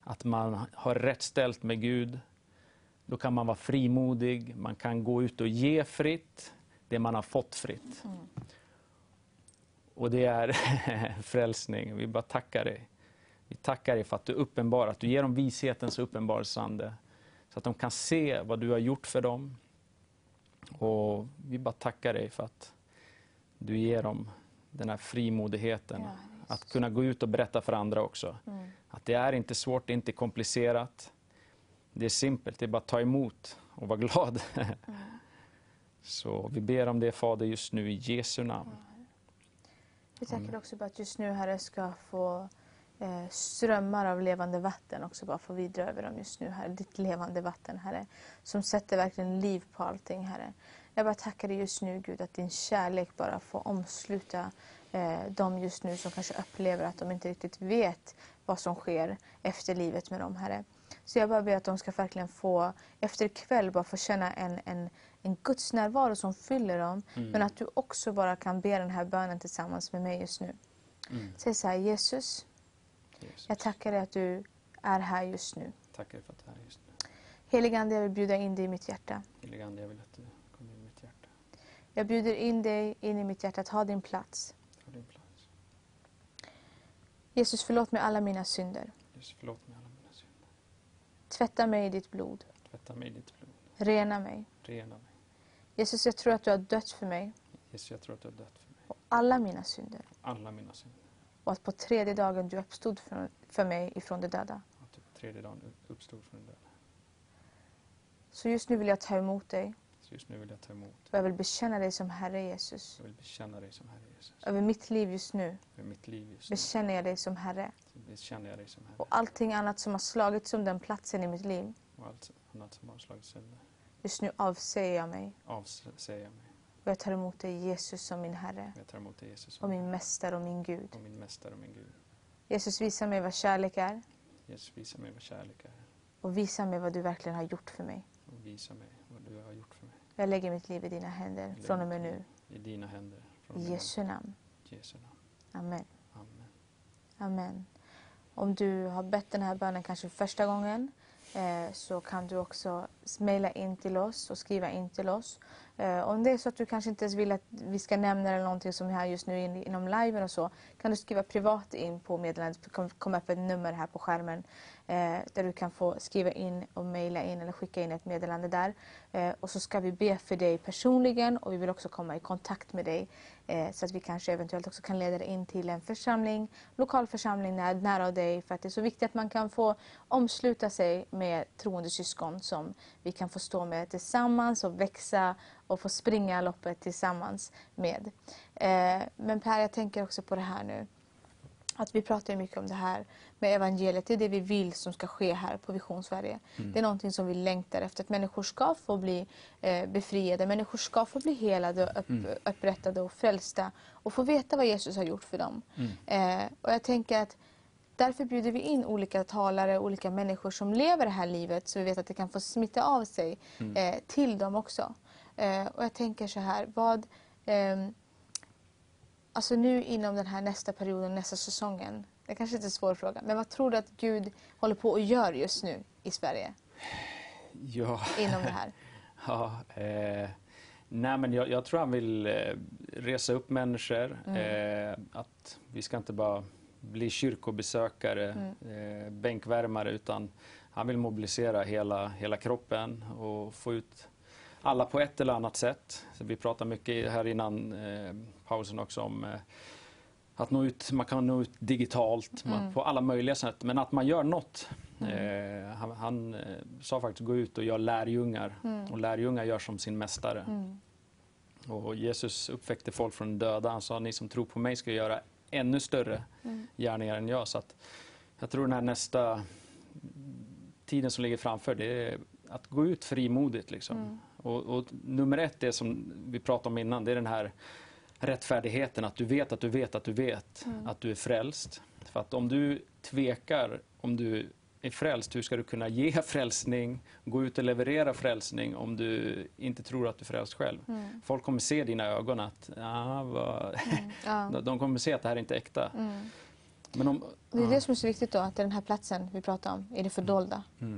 Att man har rätt ställt med Gud. Då kan man vara frimodig, man kan gå ut och ge fritt det man har fått fritt. Och det är frälsning. Vi bara tackar dig. Vi tackar dig för att du uppenbarar, att du ger dem vishetens uppenbarelsande. Så att de kan se vad du har gjort för dem. Och vi bara tackar dig för att du ger dem den här frimodigheten. Ja, att kunna gå ut och berätta för andra också. Att det är inte svårt, det är inte komplicerat. Det är simpelt, det är bara att ta emot och vara glad. Så vi ber om det Fader just nu i Jesu namn. Vi tackar också bara att just nu Herre ska få eh, strömmar av levande vatten också bara få vidra över dem just nu Herre. Ditt levande vatten Herre. Som sätter verkligen liv på allting Herre. Jag bara tackar dig just nu Gud att din kärlek bara får omsluta eh, dem just nu som kanske upplever att de inte riktigt vet vad som sker efter livet med dem Herre. Så jag bara ber att de ska verkligen få, efter ikväll, bara få känna en, en, en Guds närvaro som fyller dem. Men att du också bara kan be den här bönen tillsammans med mig just nu. Säg så här, Jesus, Jesus. jag tackar dig att du är här just nu. Tackar för att du är här just nu. Helige Ande, jag vill bjuda in dig i mitt hjärta. Helige Ande, jag vill att du kommer in i mitt hjärta. Jag bjuder in dig in i mitt hjärta, ta din plats. Ta din plats. Jesus, förlåt mig alla mina synder. Jesus, förlåt mig alla mina synder. Tvätta mig i ditt blod. Tvätta mig i ditt blod. Rena mig. Rena mig. Jesus, jag tror att du har dött för mig Jesus, jag tror att du har dött för mig. och alla mina synder. Alla mina synder. Och att på tredje dagen du uppstod för, för mig ifrån de döda. Att du på tredje dagen uppstod från den döda. Så just nu vill jag ta emot dig just nu vill jag ta emot. och jag vill bekänna dig som Herre Jesus. Jag vill bekänna dig som Herre Jesus. Över mitt liv just nu För mitt liv just nu bekänner jag dig som Herre. bekänner jag dig som Herre. Och allting annat som har slagits om den platsen i mitt liv, Och allt annat som har slagit sönder just nu avsäger jag mig. avsäger jag mig. Och jag tar emot dig Jesus som min Herre Jag tar emot dig Jesus och som min Mästare och min Gud. och min Mästare och min Gud. Jesus, visa mig vad kärlek är Jesus, visa mig vad kärlek är. och visa mig vad du verkligen har gjort för mig. Och visa mig vad du har gjort för mig. Jag lägger mitt liv i dina händer från och med nu. I dina händer. I Jesu namn. Jesu namn. Amen. Amen. Amen. Om du har bett den här bönen kanske första gången eh, så kan du också mejla in till oss och skriva in till oss. Eh, om det är så att du kanske inte ens vill att vi ska nämna det eller någonting som är här just nu in, inom liven och så kan du skriva privat in på meddelandet. Det kommer upp ett nummer här på skärmen eh, där du kan få skriva in och mejla in eller skicka in ett meddelande där. Eh, och så ska vi be för dig personligen och vi vill också komma i kontakt med dig eh, så att vi kanske eventuellt också kan leda dig in till en församling, lokal församling nära dig för att det är så viktigt att man kan få omsluta sig med troende syskon som vi kan få stå med tillsammans och växa och få springa loppet tillsammans med. Eh, men Per, jag tänker också på det här nu. att vi pratar mycket om det här med evangeliet. Det är det vi vill som ska ske här på Vision Sverige. Det är någonting som vi längtar efter. Att människor ska få bli eh, befriade, människor ska få bli helade, och upp, upprättade och frälsta och få veta vad Jesus har gjort för dem. Eh, och jag tänker att Därför bjuder vi in olika talare, olika människor som lever det här livet så vi vet att det kan få smitta av sig eh, till dem också. Eh, och jag tänker så här, vad... ehm, alltså nu inom den här nästa perioden, nästa säsongen. Det kanske inte är en svår fråga, men vad tror du att Gud håller på och gör just nu i Sverige Ja. inom det här? Ja, eh, nej men jag, jag tror han vill eh, resa upp människor. Eh, att vi ska inte bara bli kyrkobesökare, eh, bänkvärmare, utan han vill mobilisera hela, hela kroppen och få ut alla på ett eller annat sätt. Så vi pratade mycket här innan eh, pausen också om eh, att nå ut, man kan nå ut digitalt man, på alla möjliga sätt, men att man gör något. Eh, han han eh, sa faktiskt gå ut och gör lärjungar och lärjungar gör som sin mästare. Och Jesus uppväckte folk från döda. Han sa ni som tror på mig ska göra ännu större gärningar än jag. Så jag tror den här nästa tiden som ligger framför det är att gå ut frimodigt. Liksom. Och, och nummer ett, det som vi pratade om innan, det är den här rättfärdigheten. Att du vet att du vet att du vet att du är frälst. För att om du tvekar om du är frälst, hur ska du kunna ge frälsning, gå ut och leverera frälsning om du inte tror att du är frälst själv? Folk kommer se i dina ögon att ah, vad... Ja. de- kommer se att det här inte är äkta. Men om, Det är det som är så viktigt då, att det är den här platsen vi pratar om, i det fördolda. Eh,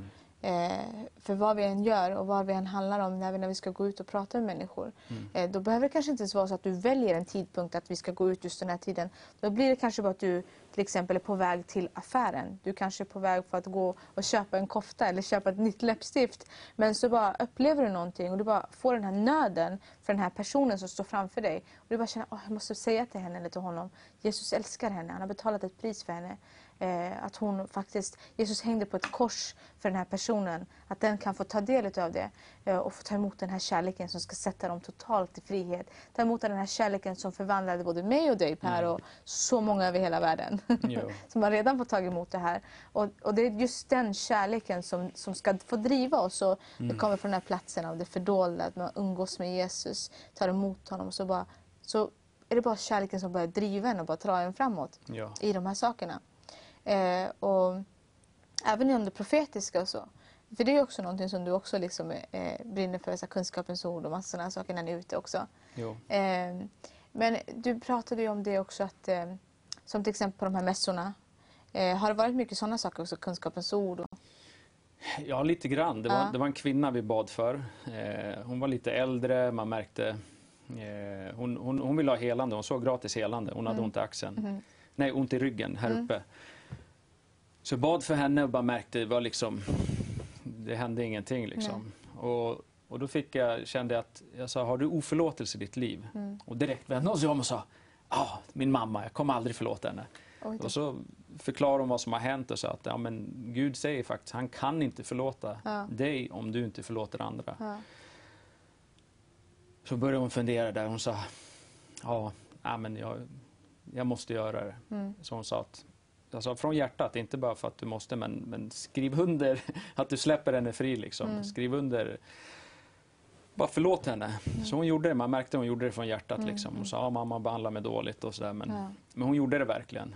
för vad vi än gör och vad vi än handlar om när vi, när vi ska gå ut och prata med människor. Eh, då behöver det kanske inte ens vara så att du väljer en tidpunkt att vi ska gå ut just den här tiden. Då blir det kanske bara att du till exempel är på väg till affären. Du kanske är på väg för att gå och köpa en kofta eller köpa ett nytt läppstift. Men så bara upplever du någonting och du bara får den här nöden för den här personen som står framför dig. Och du bara känner att jag måste säga till henne eller till honom. Jesus älskar henne, han har betalat ett pris för henne. Eh, att hon faktiskt, Jesus hängde på ett kors för den här personen. Att den kan få ta del av det eh, och få ta emot den här kärleken som ska sätta dem totalt i frihet. Ta emot den här kärleken som förvandlade både mig och dig Per och så många över hela världen. Som har redan fått tag emot det här. Och, och det är just den kärleken som, som ska få driva oss. Och Det kommer från den här platsen av det fördolda, att man umgås med Jesus, tar emot honom och så bara så är det bara kärleken som börjar driva en och bara dra en framåt ja. i de här sakerna. Eh, och även inom det profetiska och så. För det är också någonting som du också liksom, eh, brinner för, så här, kunskapens ord och massa sådana saker när ni är ute också. Eh, men du pratade ju om det också att, eh, som till exempel på de här mässorna. Eh, har det varit mycket sådana saker också, kunskapens ord? Och, Ja, lite grann. Det var, Ja. det var en kvinna vi bad för. Eh, hon var lite äldre, man märkte... Hon, hon, hon ville ha helande, hon såg gratis helande. Hon hade ont i axeln. Nej, ont i ryggen här uppe. Så jag bad för henne och bara märkte, det var liksom... Det hände ingenting liksom. Och, och då fick jag, kände jag att, jag sa, har du oförlåtelse i ditt liv? Och direkt vände hon sig om och sa, ja, min mamma, jag kommer aldrig förlåta henne. Oj. Och så förklarade hon vad som har hänt och sa att ja, men Gud säger faktiskt han kan inte förlåta Ja. dig om du inte förlåter andra. ja. Så började hon fundera där. Hon sa ja men jag, jag måste göra det. Mm. Så hon sa att sa från hjärtat, inte bara för att du måste men, men skriv under att du släpper henne fri. Liksom. Mm. Skriv under bara förlåt henne. Så hon gjorde det, man märkte att hon gjorde det från hjärtat. Liksom. Hon sa, ja, mamma behandlar mig dåligt och sådär. Men, Mm. Ja. men hon gjorde det verkligen.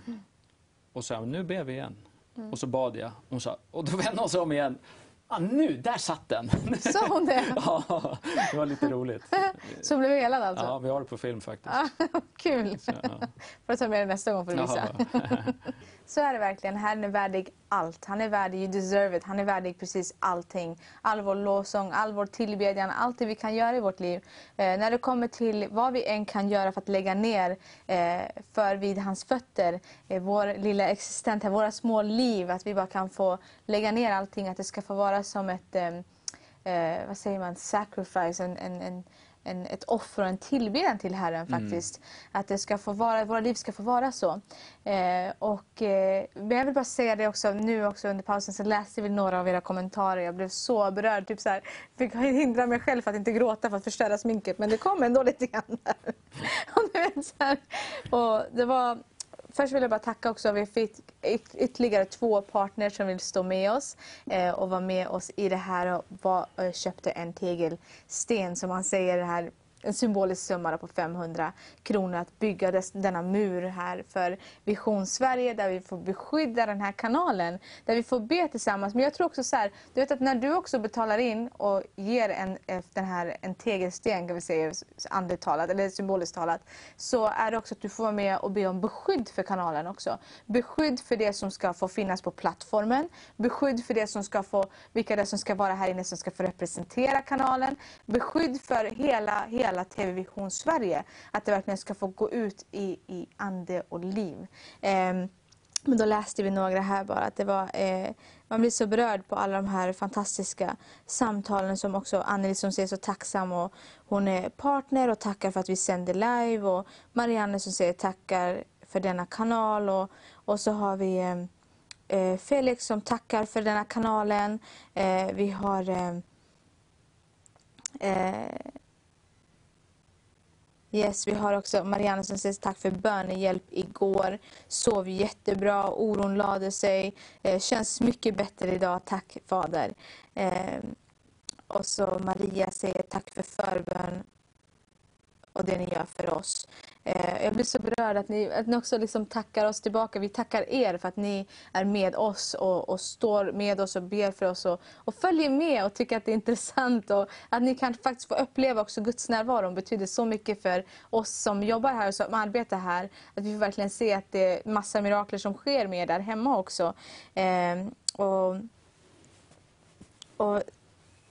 Och sa, nu ber vi igen. Och så bad jag. Hon sa, och då vände hon sig om igen. Ah, nu, där satt den! Sa hon det? ja, det var lite roligt. Så blev helad alltså? Ja, vi har det på film faktiskt. Kul! Så, ja. Får ta med det nästa gång för att visa. Så är det verkligen. Herren är värdig allt. Han är värdig, you deserve it. Han är värdig precis allting. All vår lovsång, all vår tillbedjan, allt det vi kan göra i vårt liv. Eh, när det kommer till vad vi än kan göra för att lägga ner eh, för vid hans fötter, eh, vår lilla existens, våra små liv, att vi bara kan få lägga ner allting, att det ska få vara som ett, eh, eh, vad säger man, sacrifice, en, en, en, en, ett offer och en tillbedjan till Herren faktiskt. Att det ska få vara, våra liv ska få vara så. Eh, och, eh, men jag vill bara säga det också, nu också under pausen så läste vi några av era kommentarer. Jag blev så berörd. Typ så här, fick hindra mig själv för att inte gråta för att förstöra sminket. Men det kom ändå lite grann där. och, vet, så här, och det var först vill jag bara tacka också. Vi fick ytterligare två partners som vill stå med oss eh, och vara med oss i det här och var, eh, köpte en tegelsten som man säger det här en symbolisk summa på 500 kronor att bygga dess, denna mur här för Vision Sverige där vi får beskydda den här kanalen, där vi får be tillsammans. Men jag tror också så här, du vet att när du också betalar in och ger en, eh, den här, en tegelsten, kan vi säga, andligt eller symboliskt talat, så är det också att du får vara med och be om beskydd för kanalen också. Beskydd för det som ska få finnas på plattformen, beskydd för det som ska få, vilka det är som ska vara här inne som ska få representera kanalen, beskydd för hela, hela hela TV-vision Sverige. Att det verkligen ska få gå ut i, i ande och liv. Eh, men då läste vi några här bara att det var, eh, man blir så berörd på alla de här fantastiska samtalen som också Anneli som säger så tacksam och hon är partner och tackar för att vi sänder live och Marianne som säger tackar för denna kanal och, och så har vi ehm, eh, Felix som tackar för denna kanalen. Eh, vi har ehm, eh Yes, vi har också Mariana som säger tack för bönehjälp igår. Sov jättebra, oron lade sig. Eh, känns mycket bättre idag, tack Fader. Eh, och så Maria säger tack för förbön och det ni gör för oss. Eh, jag blir så berörd att ni, att ni också liksom tackar oss tillbaka. Vi tackar er för att ni är med oss och, och står med oss och ber för oss och, och, följer med och tycker att det är intressant. Och att ni kan faktiskt få uppleva också Guds närvaro betyder så mycket för oss som jobbar här och som arbetar här. Att vi får verkligen se att det är massa mirakler som sker med er där hemma också. Eh, och, och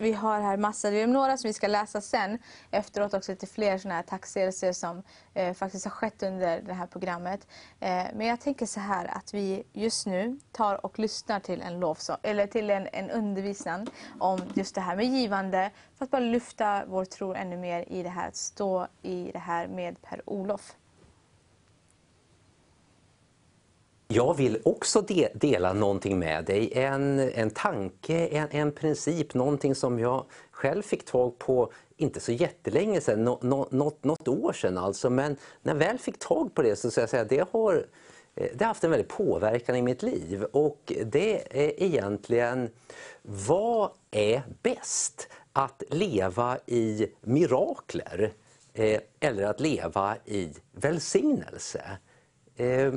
vi har här massor, vi har några som vi ska läsa sen efteråt också lite fler sådana här tacksägelser som eh, faktiskt har skett under det här programmet. Eh, men jag tänker så här att vi just nu tar och lyssnar till en lovsång, eller till en, en undervisning om just det här med givande för att bara lyfta vår tro ännu mer i det här, att stå i det här med Per-Olof. Jag vill också de dela någonting med dig, en, en tanke, en, en princip, någonting som jag själv fick tag på inte så jättelänge sedan, no, no, något, något år sedan alltså, men när jag väl fick tag på det så ska jag säga det har eh, det har haft en väldig påverkan i mitt liv och det är egentligen vad är bäst? Att leva i mirakler eh, eller att leva i välsignelse? Eh,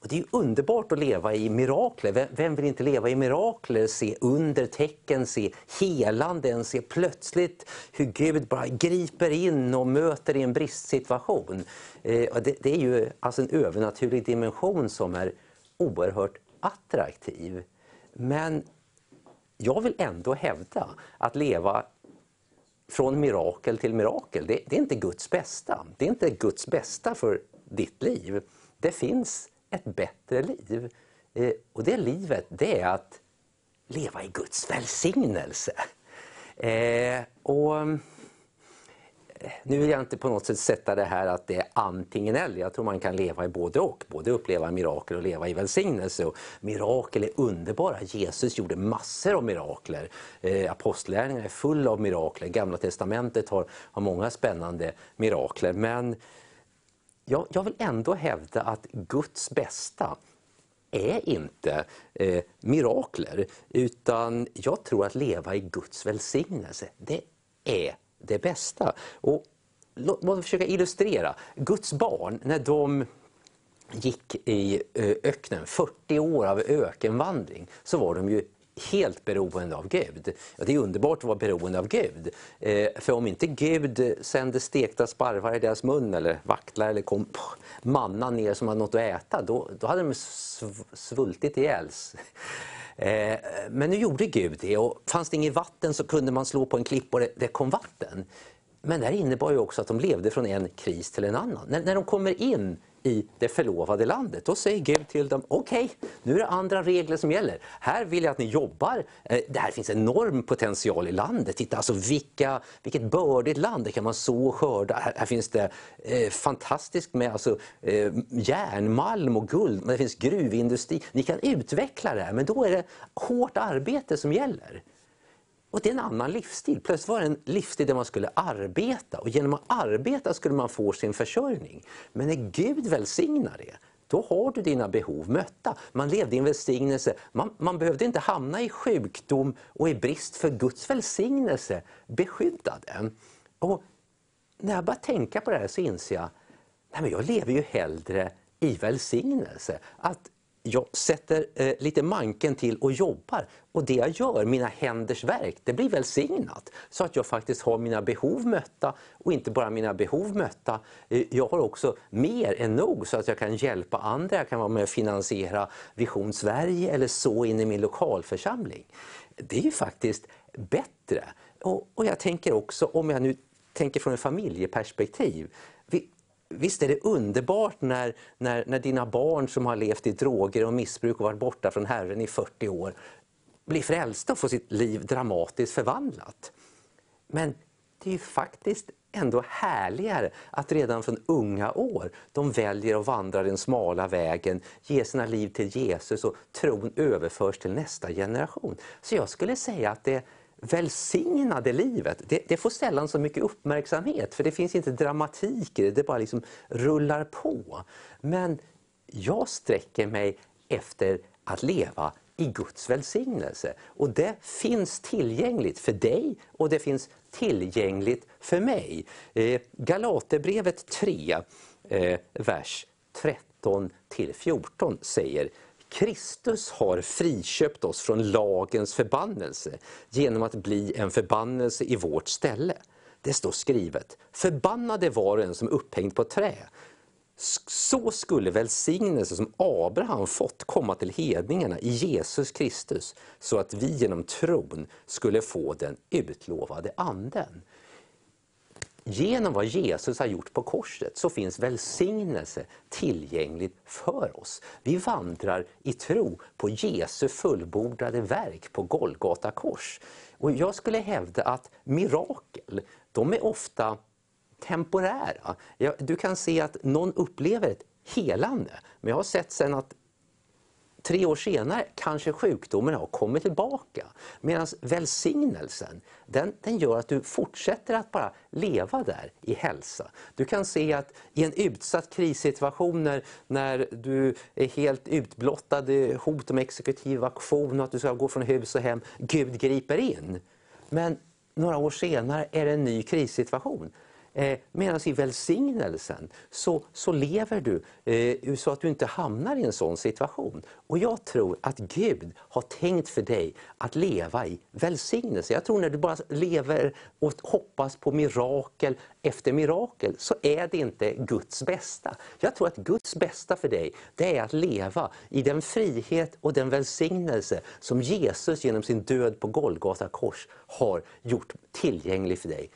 och det är underbart att leva i mirakler. Vem vill inte leva i mirakler, se undertecken, se helanden, se plötsligt hur Gud bara griper in och möter i en bristsituation. Eh, det, det är ju alltså en övernaturlig dimension som är oerhört attraktiv. Men jag vill ändå hävda att leva från mirakel till mirakel, det, det, är inte Guds bästa. Det är inte Guds bästa för ditt liv. Det finns ett bättre liv. Eh, och det livet, det är att leva i Guds välsignelse. Eh, och eh, nu vill jag inte på något sätt sätta det här att det är antingen eller. Jag tror man kan leva i både och. Både uppleva mirakel och leva i välsignelse. Och mirakel är underbara. Jesus gjorde massor av mirakler. Eh, Apostlärningarna är fulla av mirakler. Gamla testamentet har, har många spännande mirakler. Men jag, jag vill ändå hävda att Guds bästa är inte eh, mirakler utan jag tror att leva i Guds välsignelse, det är det bästa. Och låt mig försöka illustrera. Guds barn, när de gick i eh, öknen, 40 år av ökenvandring, så var de ju helt beroende av Gud. Ja, det är underbart att vara beroende av Gud. Eh, för om inte Gud sände stekta sparvar i deras mun eller vaktlar eller kom manna ner som hade något att äta, då, då hade de svultit ihjäl. Eh, men nu gjorde Gud det och fanns det inget vatten så kunde man slå på en klippa och det, det kom vatten. Men det här innebar ju också att de levde från en kris till en annan. När, när de kommer in i det förlovade landet. Då säger Gud till dem, okej, okay, nu är det andra regler som gäller. Här vill jag att ni jobbar. Eh, det här finns enorm potential i landet. Titta alltså vilka, vilket bördigt land, det kan man så och skörda. Här, här finns det eh, fantastiskt med alltså, eh, järnmalm och guld, det finns gruvindustri. Ni kan utveckla det här, men då är det hårt arbete som gäller. Och det är en annan livsstil. Plötsligt var det en livsstil där man skulle arbeta och genom att arbeta skulle man få sin försörjning. Men när Gud välsignar det, då har du dina behov mötta. Man levde i en välsignelse. Man, man behövde inte hamna i sjukdom och i brist för Guds välsignelse beskyddade. Och när jag bara tänka på det här så inser jag att jag lever ju hellre i välsignelse. Att jag sätter eh, lite manken till och jobbar. Och det jag gör, mina händers verk, det blir välsignat. Så att jag faktiskt har mina behov mötta och inte bara mina behov mötta. Eh, jag har också mer än nog så att jag kan hjälpa andra. Jag kan vara med och finansiera Vision Sverige eller så in i min lokalförsamling. Det är ju faktiskt bättre. Och, och jag tänker också, om jag nu tänker från ett familjeperspektiv, Visst är det underbart när, när, när dina barn som har levt i droger och missbruk och varit borta från Herren i 40 år blir frälsta och får sitt liv dramatiskt förvandlat. Men det är ju faktiskt ändå härligare att redan från unga år de väljer att vandra den smala vägen, ge sina liv till Jesus och tron överförs till nästa generation. Så jag skulle säga att det välsignade livet, det, det, får sällan så mycket uppmärksamhet för det finns inte dramatik i det, det bara liksom rullar på. Men jag sträcker mig efter att leva i Guds välsignelse. Och det finns tillgängligt för dig och det finns tillgängligt för mig. Eh, Galaterbrevet 3, eh, vers 13 14 säger Kristus har friköpt oss från lagens förbannelse genom att bli en förbannelse i vårt ställe. Det står skrivet, förbannade var en som upphängd på trä. Så skulle välsignelse som Abraham fått komma till hedningarna i Jesus Kristus så att vi genom tron skulle få den utlovade anden. Genom vad Jesus har gjort på korset så finns välsignelse tillgängligt för oss. Vi vandrar i tro på Jesu fullbordade verk på Golgata kors. Och jag skulle hävda att mirakel, de är ofta temporära. Du kan se att någon upplever ett helande, men jag har sett sen att tre år senare kanske sjukdomen har kommit tillbaka. Medan välsignelsen, den, den gör att du fortsätter att bara leva där i hälsa. Du kan se att i en utsatt krissituation när, när du är helt utblottad, hot om exekutiv aktion och att du ska gå från hus och hem, Gud griper in. Men några år senare är det en ny krissituation. Eh, Medan i välsignelsen så, så lever du eh, så att du inte hamnar i en sån situation. Och jag tror att Gud har tänkt för dig att leva i välsignelse. Jag tror när du bara lever och hoppas på mirakel efter mirakel så är det inte Guds bästa. Jag tror att Guds bästa för dig det är att leva i den frihet och den välsignelse som Jesus genom sin död på Golgata kors har gjort tillgänglig för dig.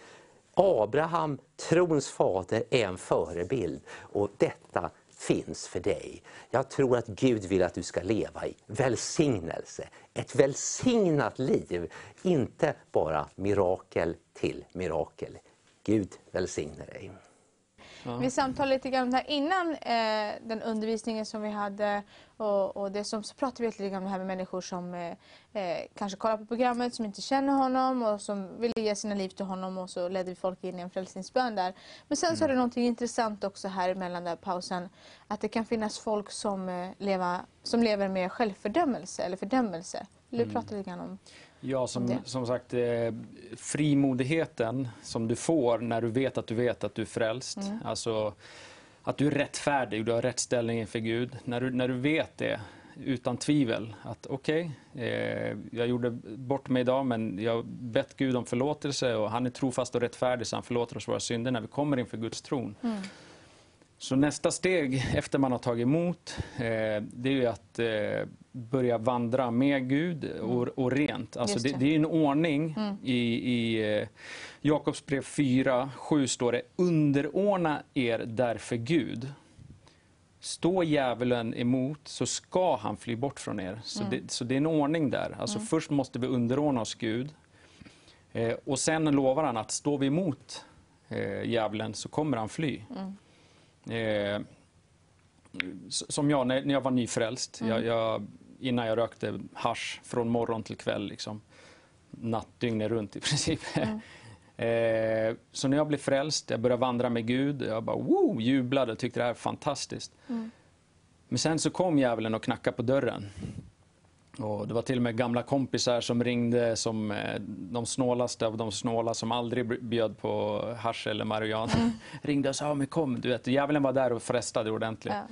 Abraham, trons fader, är en förebild och detta finns för dig. Jag tror att Gud vill att du ska leva i välsignelse. Ett välsignat liv, inte bara mirakel till mirakel. Gud välsigne dig. Ja. Vi samtalade lite grann här innan eh, den undervisningen som vi hade och, och det som, så pratade vi lite grann om det här med människor som eh, eh, kanske kollar på programmet som inte känner honom och som vill ge sina liv till honom och så ledde vi folk in i en frälsningsbön där. Men sen mm. så är det något intressant också här mellan den pausen att det kan finnas folk som, eh, leva, som lever med självfördömelse eller fördömelse. Vill du mm. prata lite grann om Ja, som, som sagt, eh, frimodigheten som du får när du vet att du vet att du är frälst. Mm. Alltså att du är rättfärdig, du har rätt ställning inför Gud. När du, när du vet det utan tvivel att okej, okay, eh, jag gjorde bort mig idag men jag bett Gud om förlåtelse och han är trofast och rättfärdig så han förlåter oss våra synder när vi kommer inför Guds tron. Mm. Så nästa steg efter man har tagit emot, eh, det är att eh, börja vandra med Gud och, mm. och rent. Alltså det. Det, det. är en ordning mm. i, i eh, Jakobs brev 4, 7 står det underordna er därför Gud. Står djävulen emot så ska han fly bort från er. Så, mm. det, så det är en ordning där. Alltså mm. Först måste vi underordna oss Gud. Eh, och sen lovar han att står vi emot eh, djävulen så kommer han fly. Mm. Eh, som jag när, jag var nyfrälst. Mm. Jag, jag, innan jag rökte hash från morgon till kväll. Liksom, natt, dygnet runt i princip. Mm. eh, så när jag blev frälst, jag började vandra med Gud. Jag bara wow, jublade och tyckte det här var fantastiskt. Mm. Men sen så kom djävulen och knackade på dörren. Och det var till och med gamla kompisar som ringde som eh, de snålaste av de snåla som aldrig bj- bjöd på hasch eller marijuana. ringde och sa men kom, du vet, djävulen var där och frestade ordentligt. Ja.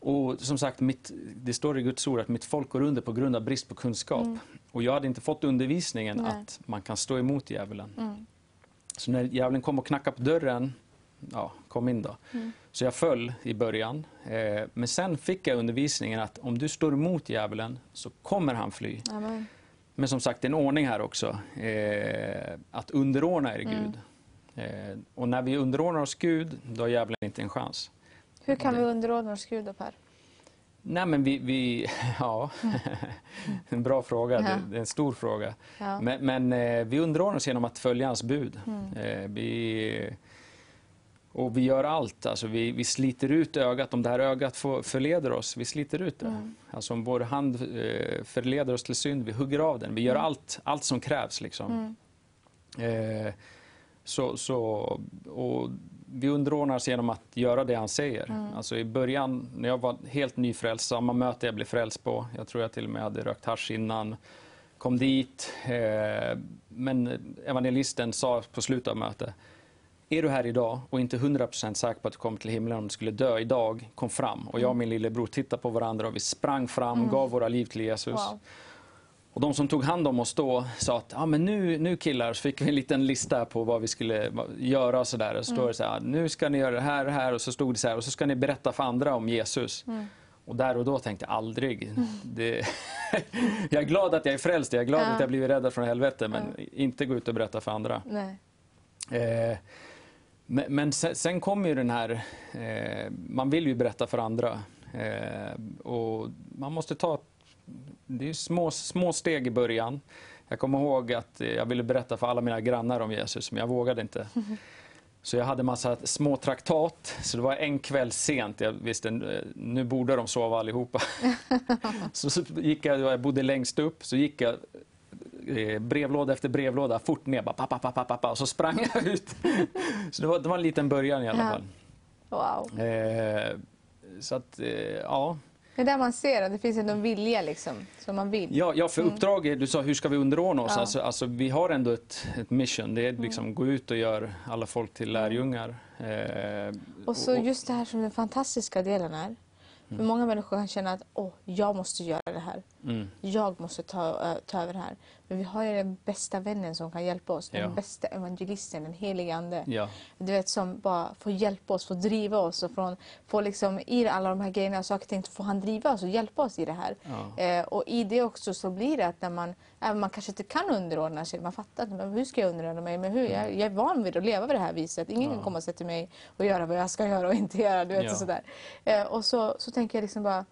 Och som sagt, mitt, det står i Guds ord att mitt folk går under på grund av brist på kunskap. Och jag hade inte fått undervisningen Nej. att man kan stå emot djävulen. Mm. Så när djävulen kom och knackade på dörren, ja, kom in då. Så jag föll i början. Eh, men sen fick jag undervisningen att om du står emot djävulen så kommer han fly. Amen. Men som sagt, det är en ordning här också. Eh, att underordna er Gud. Eh, och när vi underordnar oss Gud, då har djävulen inte en chans. Hur kan vi underordna oss Gud då Per? Nej, men vi... vi ja, en bra fråga. Ja. Det, är en stor fråga. Ja. Men, men vi underordnar oss genom att följa hans bud. Eh, vi, och vi gör allt. Alltså vi, vi sliter ut ögat. Om det här ögat får, förleder oss, vi sliter ut det. Alltså om vår hand eh, förleder oss till synd, vi hugger av den. Vi gör allt, allt som krävs. Liksom. Eh, så, så, och vi underordnar oss genom att göra det han säger. Alltså I början, när jag var helt nyfrälst, samma möte jag blev frälst på, jag tror jag till och med hade rökt hasch innan, kom dit, eh, men evangelisten sa på slutet av mötet, är du här idag och inte 100% säker på att du kommer till himlen om du skulle dö idag, kom fram. Och jag och min lillebror tittade på varandra och vi sprang fram, gav våra liv till Jesus. Wow. Och de som tog hand om oss då sa att ah, men nu, nu killar så fick vi en liten lista på vad vi skulle göra och sådär. Och så står det så här, nu ska ni göra det här och här och så stod det så här och så ska ni berätta för andra om Jesus. Och där och då tänkte jag aldrig. Det, jag är glad att jag är frälst, jag är glad Ja. att jag blivit räddad från helvetet men inte gå ut och berätta för andra. Eh, men men sen, sen kommer ju den här, eh, man vill ju berätta för andra. Eh, och man måste ta, det är små, små steg i början. Jag kommer ihåg att jag ville berätta för alla mina grannar om Jesus, men jag vågade inte. Så jag hade massa små traktat, så det var en kväll sent. Jag visste, eh, nu borde de sova allihopa. så, så gick jag, jag bodde längst upp, så gick jag brevlåda efter brevlåda fort ner, bara, pappa, pappa, pappa, och så sprang jag ut. så det var, det var en liten början i alla Ja. fall. Wow. Eh, så att, eh, ja. Det är där man ser att det finns en vilja liksom, som man vill. Ja, ja, för uppdraget, du sa hur ska vi underordna oss? Ja. Alltså, alltså, vi har ändå ett, ett mission, det är liksom gå ut och göra alla folk till lärjungar. Eh, Och så just det här som den fantastiska delen är. För många människor kan känna att Åh, jag måste göra det här. mm, Jag måste ta, ta över det här. Men vi har ju den bästa vännen som kan hjälpa oss. Den Ja. bästa evangelisten, den helige Ande. ja, Du vet, som bara får hjälpa oss, får driva oss. Och från, får liksom, I alla de här grejerna, saker och ting, får han driva oss och hjälpa oss i det här. Ja. Eh, och i det också så blir det att när man, även man kanske inte kan underordna sig, man fattar inte, men hur ska jag underordna mig? Men hur? Jag, jag är van vid att leva på det här viset. Ingen kan komma och säga till mig och göra vad jag ska göra och inte göra. Du vet, och sådär. Eh, och så, så tänker jag liksom bara,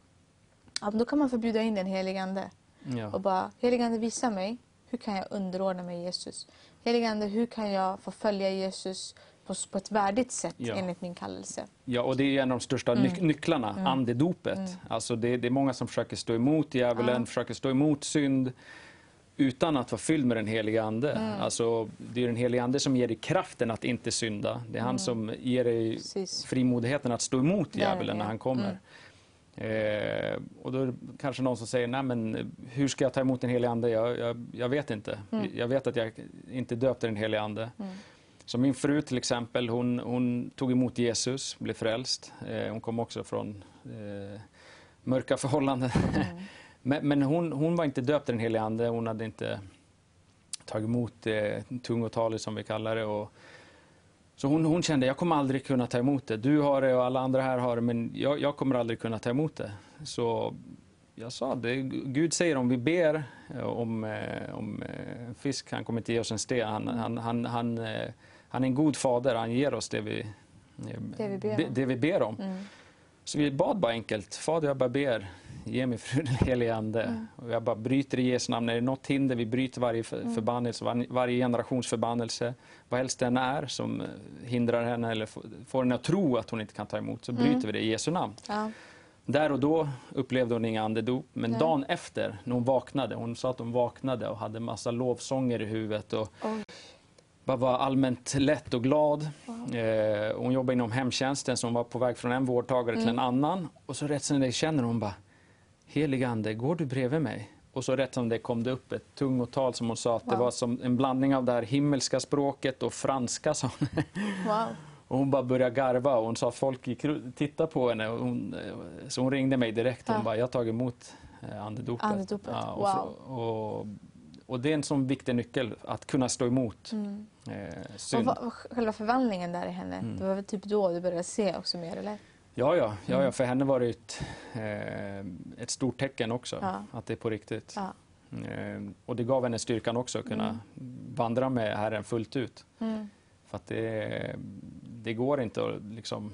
ja, då kan man förbjuda in den helige Ande. ja. Och bara, helige Ande visa mig, hur kan jag underordna mig Jesus? Helige Ande, hur kan jag få följa Jesus på, på ett värdigt sätt Ja. enligt min kallelse? Ja, och det är en av de största Mm. nyc- nycklarna, andedopet. Alltså det, det är många som försöker stå emot djävulen, försöker stå emot synd utan att vara fylld med den heliga Ande. Mm. Alltså, det är den heliga Ande som ger dig kraften att inte synda. Det är han som ger dig Mm. Precis. frimodigheten att stå emot djävulen när ja. han kommer. Eh, och då är det kanske någon som säger, nej men hur ska jag ta emot den heliga Ande? Jag, jag, jag vet inte. Mm. Jag vet att jag inte är döpt i den heliga Ande. Så min fru till exempel, hon, hon tog emot Jesus, blev frälst. Eh, hon kom också från eh, mörka förhållanden. men men hon, hon var inte döpt i den heliga Ande. Hon hade inte tagit emot eh, tungotalet som vi kallar det. Och, så hon, hon kände, jag kommer aldrig kunna ta emot det. Du har det och alla andra här har det, men jag, jag kommer aldrig kunna ta emot det. Så jag sa det, Gud säger om vi ber eh, om, eh, om eh, fisk, han kommer inte ge oss en sten. Han, han, han, han, han är en god fader, han ger oss det vi, Det vi ber om. det, det vi ber om. Mm. Så vi bad bara enkelt, Fader jag bara ber, ge mig fru den helige Ande. Mm. Och jag bara bryter i Jesu namn, är det något hinder, vi bryter varje för- Mm. förbannelse, var, varje generations förbannelse, vad helst den är som eh, hindrar henne eller får, henne att tro att hon inte kan ta emot, så Mm. bryter vi det i Jesu namn. Ja. Där och då upplevde hon inga andedop, men Nej. dagen efter när hon vaknade, hon sa att hon vaknade och hade massa lovsånger i huvudet och Oj. Bara var allmänt lätt och glad. Wow. Eh, hon jobbar inom hemtjänsten så hon var på väg från en vårdtagare till en annan. Och så rätt som det känner hon bara, helig ande, går du bredvid mig? Och så rätt som det kom det upp ett tungotal som hon sa att det var som en blandning av det här himmelska språket och franska. Sa hon. Wow. Och hon bara började garva och hon sa att folk gick tittade på henne. Och hon, eh, så hon ringde mig direkt och hon Ja. bara, jag har tagit emot eh, andedopet. Andedopet, Ja, och, wow. och, och det är en sån viktig nyckel, att kunna stå emot eh, Och synd. vad, vad, själva förvandlingen där i henne, Mm. det var väl typ då du började se också mer eller? Ja, ja, ja, Mm. ja, för henne var det ett, eh, ett stort tecken också, Ja. att det är på riktigt. Ja. Eh, och det gav henne styrkan också att kunna vandra med Herren fullt ut. Mm. För att det, det går inte att liksom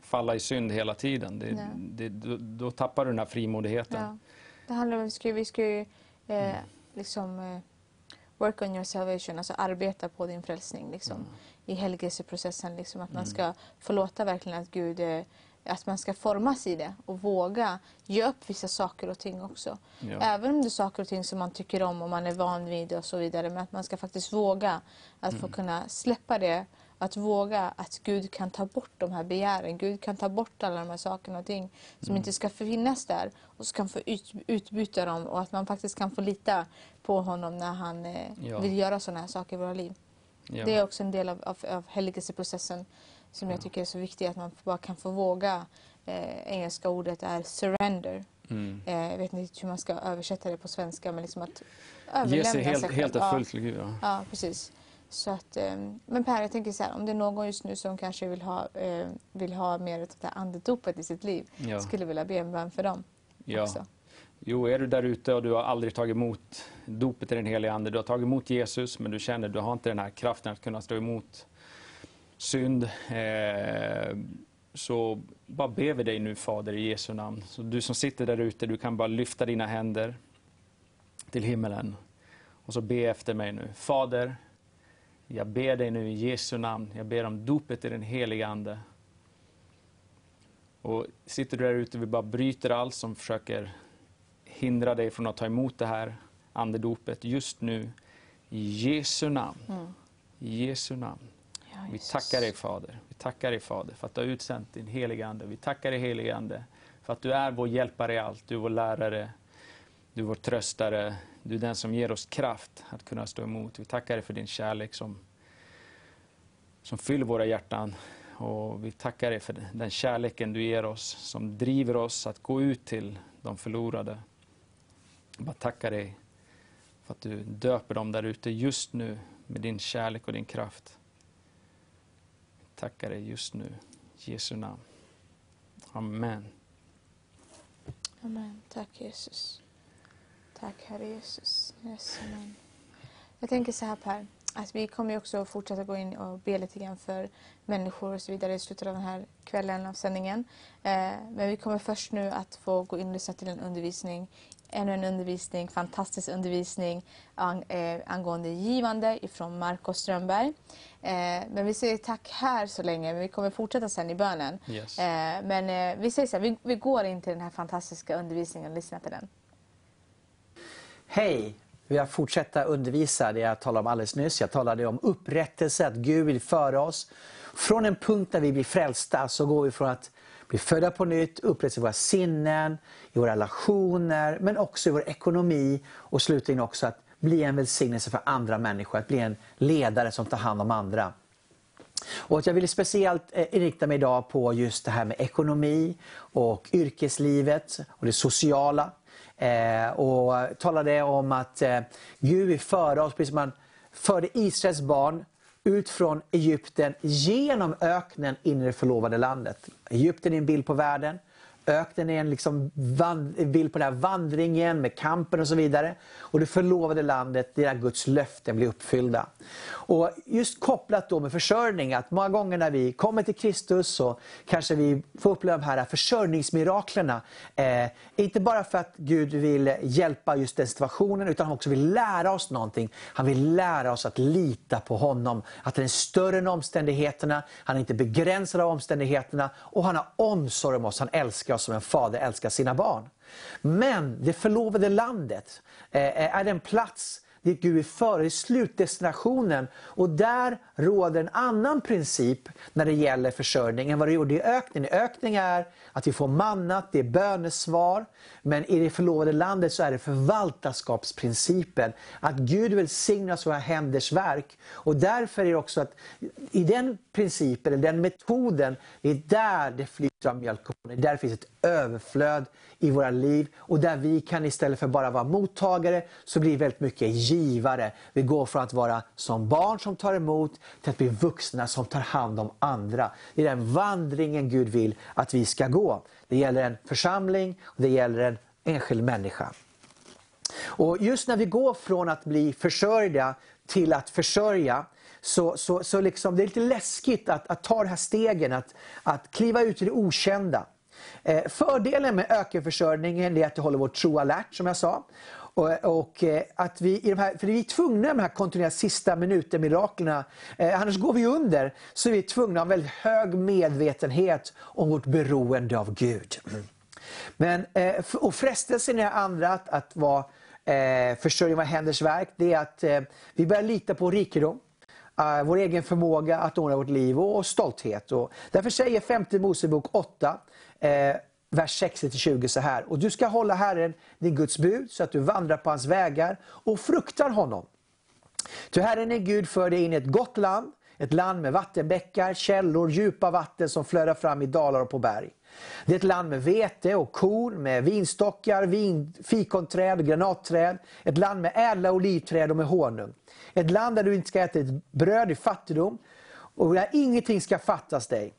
falla i synd hela tiden. Det, det, då, då tappar du den här frimodigheten. Ja. Det handlar om, vi ska, vi ska ju eh, liksom eh, work on your salvation, alltså arbeta på din frälsning liksom, i helgelseprocessen. Liksom, att man ska förlåta verkligen att Gud eh, att man ska formas i det och våga ge upp vissa saker och ting också. Ja. Även om det är saker och ting som man tycker om och man är van vid och så vidare. Men att man ska faktiskt våga att få kunna släppa det. Att våga att Gud kan ta bort de här begären. Gud kan ta bort alla de här sakerna och ting som inte ska finnas där. Och så kan få ut, utbyta dem och att man faktiskt kan få lita på honom när han eh, Ja. vill göra sådana här saker i våra liv. Ja. Det är också en del av, av, av helgelseprocessen som jag tycker är så viktig. Att man bara kan få våga. Eh, engelska ordet är surrender. Mm. Eh, jag vet inte hur man ska översätta det på svenska. Men liksom att Ge överlämna sig helt, sig helt och Ja. fullt till Gud. Ja. Ja, precis. Så att, eh, men Per, jag tänker så här, om det är någon just nu som kanske vill ha, eh, vill ha mer av det här andedopet i sitt liv, Ja. skulle vilja be en bön för dem Ja. också. Jo, är du där ute och du har aldrig tagit emot dopet i den heliga Ande, du har tagit emot Jesus men du känner att du har inte den här kraften att kunna stå emot synd. Eh, så bara ber vi dig nu Fader i Jesu namn. Så du som sitter där ute, du kan bara lyfta dina händer till himmelen. Och så be efter mig nu. Fader, jag ber dig nu i Jesu namn, jag ber om dopet i den heliga Ande. Och sitter du där ute, vi bara bryter allt som försöker hindra dig från att ta emot det här andedopet just nu. I Jesu namn. I Jesu namn. Ja, Vi tackar dig Fader. Vi tackar dig Fader för att du har utsänt din heliga Ande. Vi tackar dig helige Ande för att du är vår hjälpare i allt. Du är vår lärare. Du är vår tröstare. Du är den som ger oss kraft att kunna stå emot. Vi tackar dig för din kärlek som, som fyller våra hjärtan. Och vi tackar dig för den kärleken du ger oss som driver oss att gå ut till de förlorade. Jag bara tackar dig för att du döper dem där ute just nu med din kärlek och din kraft. Tackar dig just nu. I Jesu namn. Amen. Amen. Tack Jesus. Tack Herre Jesus. Yes, amen. Jag tänker så här Per, att vi kommer också fortsätta gå in och be lite grann för människor och så vidare i slutet av den här kvällen av sändningen. Eh, men vi kommer först nu att få gå in och lyssna till en undervisning. Ännu en undervisning, fantastisk undervisning eh, angående givande ifrån Marco Strömberg. Eh, men vi säger tack här så länge, men vi kommer fortsätta sen i bönen. Yes. Men vi säger så här, vi, vi går in till den här fantastiska undervisningen och lyssnar till den. Hej! Jag har fortsätta undervisa det jag talade om alldeles nyss. Jag talade om upprättelse, att Gud vill föra oss. Från en punkt där vi blir frälsta så går vi från att bli födda på nytt, upprättelse i våra sinnen, i våra relationer, men också i vår ekonomi och slutligen också att bli en välsignelse för andra människor, att bli en ledare som tar hand om andra. Och jag vill speciellt eh, inrikta mig idag på just det här med ekonomi och yrkeslivet och det sociala. Eh, och talade om att eh, Gud vill föra oss, precis som han förde Israels barn ut från Egypten genom öknen in i det förlovade landet. Egypten är en bild på världen. Öknen är en liksom bild på den här vandringen med kampen och så vidare. Och det förlovade landet, där Guds löften blir uppfyllda. Och just kopplat då med försörjning, att många gånger när vi kommer till Kristus så kanske vi får uppleva de här försörjningsmiraklerna. Eh, inte bara för att Gud vill hjälpa just den situationen utan han också vill lära oss någonting. Han vill lära oss att lita på honom. Att han är större än omständigheterna, han är inte begränsad av omständigheterna och han har omsorg om oss. Han älskar oss som en fader älskar sina barn. Men det förlovade landet eh, är den plats dit Gud är före, i slutdestinationen. Och där råder en annan princip när det gäller försörjning än vad det gjorde i öknen. I är att vi får mannat, det är bönesvar. Men i det förlovade landet så är det förvaltarskapsprincipen. Att Gud välsignar våra händers verk. Och därför är det också att i den principen, eller den metoden, det är där det flyter av mjölk och. Där finns ett överflöd i våra liv. Och där vi kan istället för bara vara mottagare, så blir väldigt mycket givare. Vi går från att vara som barn som tar emot, till att bli vuxna som tar hand om andra. Det är den vandringen Gud vill att vi ska gå. Det gäller en församling, och det gäller en enskild människa. Och just när vi går från att bli försörjda till att försörja, så, så, så liksom, det är lite läskigt att, att ta de här stegen, att, att kliva ut i det okända. Eh, fördelen med ökenförsörjningen är att det håller vår tro alert, som jag sa. Och, och eh, att vi, i de här, för vi är tvungna med de här kontinuerliga sista minuter-miraklerna, eh, annars går vi under, så är vi tvungna att ha väldigt hög medvetenhet om vårt beroende av Gud. Men, eh, och frestelsen är andra att, att vara eh, försörjning våra händers verk, det är att eh, vi börjar lita på rikedom. Eh, vår egen förmåga att ordna vårt liv och, och stolthet. Och därför säger 5 Mosebok 8, vers 60-20 så här. Och du ska hålla Herren, din Guds bud, så att du vandrar på hans vägar och fruktar honom. Ty Herren är Gud för dig in i ett gott land, ett land med vattenbäckar, källor, djupa vatten som flödar fram i dalar och på berg. Det är ett land med vete och korn, med vinstockar, vin, fikonträd och granatträd. Ett land med ädla olivträd och med honung. Ett land där du inte ska äta ett bröd i fattigdom och där ingenting ska fattas dig.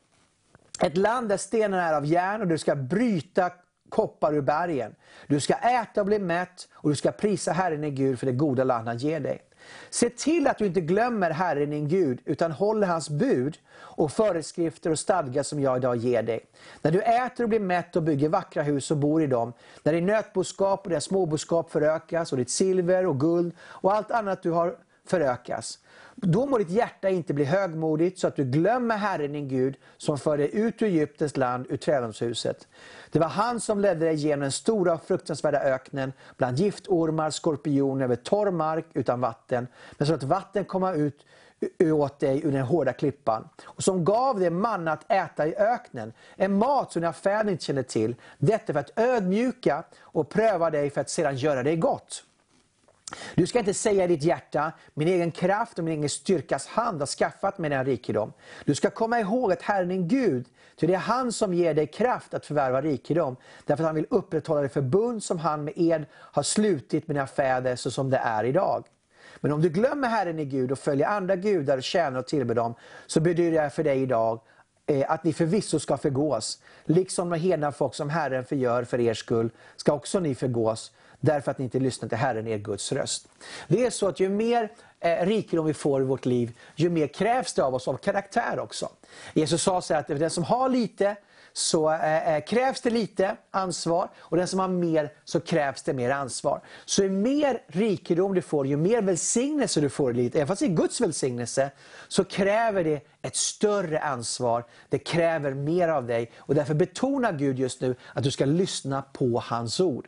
Ett land där stenarna är av järn och du ska bryta koppar ur bergen. Du ska äta och bli mätt och du ska prisa Herren din Gud för det goda land han ger dig. Se till att du inte glömmer Herren din Gud, utan håller hans bud och föreskrifter och stadgar som jag idag ger dig. När du äter och blir mätt och bygger vackra hus och bor i dem, när din nötboskap och din småboskap förökas och ditt silver och guld och allt annat du har förökas. Då må ditt hjärta inte bli högmodigt så att du glömmer Herren din Gud som för dig ut ur Egyptens land, ur trädgårdshuset. Det var han som ledde dig genom den stora och fruktansvärda öknen, bland giftormar, skorpioner, över torr mark utan vatten, men så att vatten komma ut åt dig ur den hårda klippan. Och som gav dig manna att äta i öknen, en mat som dina fäder inte kände till. Detta för att ödmjuka och pröva dig för att sedan göra dig gott. Du ska inte säga i ditt hjärta, min egen kraft och min egen styrkas hand har skaffat mig den rikedom. Du ska komma ihåg att Herren är Gud, ty det är han som ger dig kraft att förvärva rikedom. Därför att han vill upprätthålla det förbund som han med ed har slutit med dina fäder så som det är idag. Men om du glömmer Herren i Gud och följer andra gudar och tjänar och tillber dem, så betyder det för dig idag eh, att ni förvisso ska förgås. Liksom de hedna folk som Herren förgör för er skull, ska också ni förgås därför att ni inte lyssnar till Herren, er Guds röst. Det är så att ju mer eh, rikedom vi får i vårt liv, ju mer krävs det av oss av karaktär också. Jesus sa så att den som har lite, så eh, eh, krävs det lite ansvar och den som har mer så krävs det mer ansvar. Så ju mer rikedom du får, ju mer välsignelse du får i livet, även fast det är Guds välsignelse, så kräver det ett större ansvar. Det kräver mer av dig och därför betonar Gud just nu att du ska lyssna på hans ord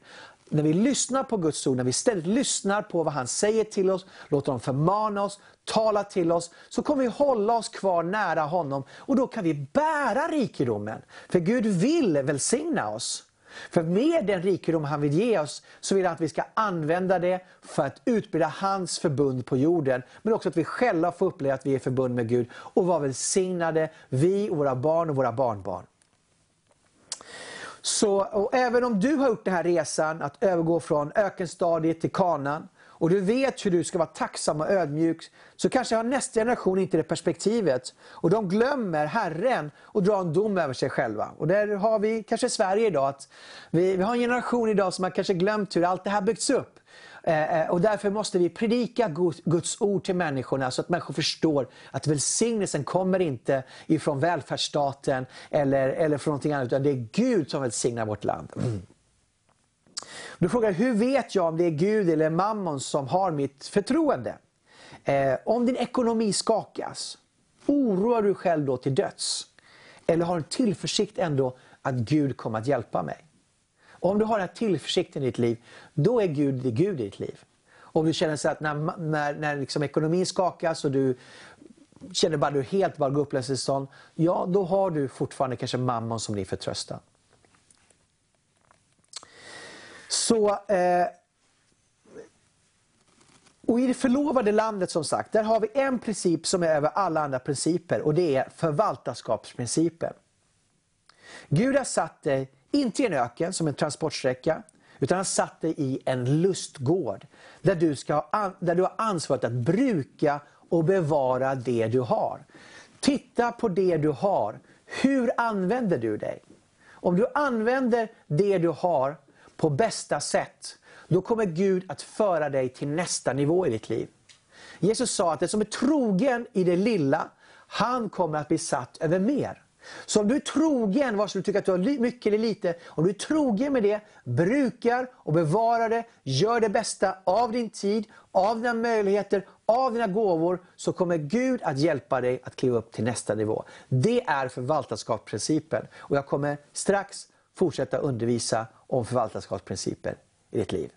när vi lyssnar på Guds ord, när vi istället lyssnar på vad han säger till oss, låter honom förmana oss, tala till oss, så kommer vi hålla oss kvar nära honom och då kan vi bära rikedomen. För Gud vill välsigna oss. För med den rikedom han vill ge oss så vill han att vi ska använda det för att utbilda hans förbund på jorden. Men också att vi själva får uppleva att vi är förbund med Gud och vara välsignade, vi och våra barn och våra barnbarn. Så, och även om du har gjort den här resan att övergå från ökenstadiet till kanan och du vet hur du ska vara tacksam och ödmjuk, så kanske har nästa generation inte det perspektivet. Och de glömmer Herren och drar en dom över sig själva. Och där har vi kanske Sverige idag, att vi, vi har en generation idag som har kanske glömt hur allt det här byggts upp. Eh, eh, och därför måste vi predika Guds ord till människorna så att människor förstår att välsignelsen kommer inte ifrån välfärdsstaten eller, eller från någonting annat, utan det är Gud som välsignar vårt land. Mm. Du frågar, hur vet jag om det är Gud eller mammon som har mitt förtroende? Eh, om din ekonomi skakas, oroar du själv då till döds? Eller har en tillförsikt ändå att Gud kommer att hjälpa mig? Om du har den här tillförsikten i ditt liv, då är Gud det Gud i ditt liv. Om du känner så att när, när, när liksom ekonomin skakas och du känner bara att du helt bara går upplösningstillstånd, ja då har du fortfarande kanske mamman som din förtröstan. Så, eh, och I det förlovade landet som sagt, där har vi en princip som är över alla andra principer och det är förvaltarskapsprincipen. Gud har satt dig, inte i en öken som en transportsträcka, utan han satt dig i en lustgård. Där du, ska, där du har ansvaret att bruka och bevara det du har. Titta på det du har. Hur använder du dig? Om du använder det du har på bästa sätt, då kommer Gud att föra dig till nästa nivå i ditt liv. Jesus sa att den som är trogen i det lilla, han kommer att bli satt över mer. Så om du är trogen, vare sig du tycker att du har mycket eller lite, om du är trogen med det, brukar och bevarar det, gör det bästa av din tid, av dina möjligheter, av dina gåvor, så kommer Gud att hjälpa dig att kliva upp till nästa nivå. Det är förvaltarskapsprincipen. Och jag kommer strax fortsätta undervisa om förvaltarskapsprinciper i ditt liv.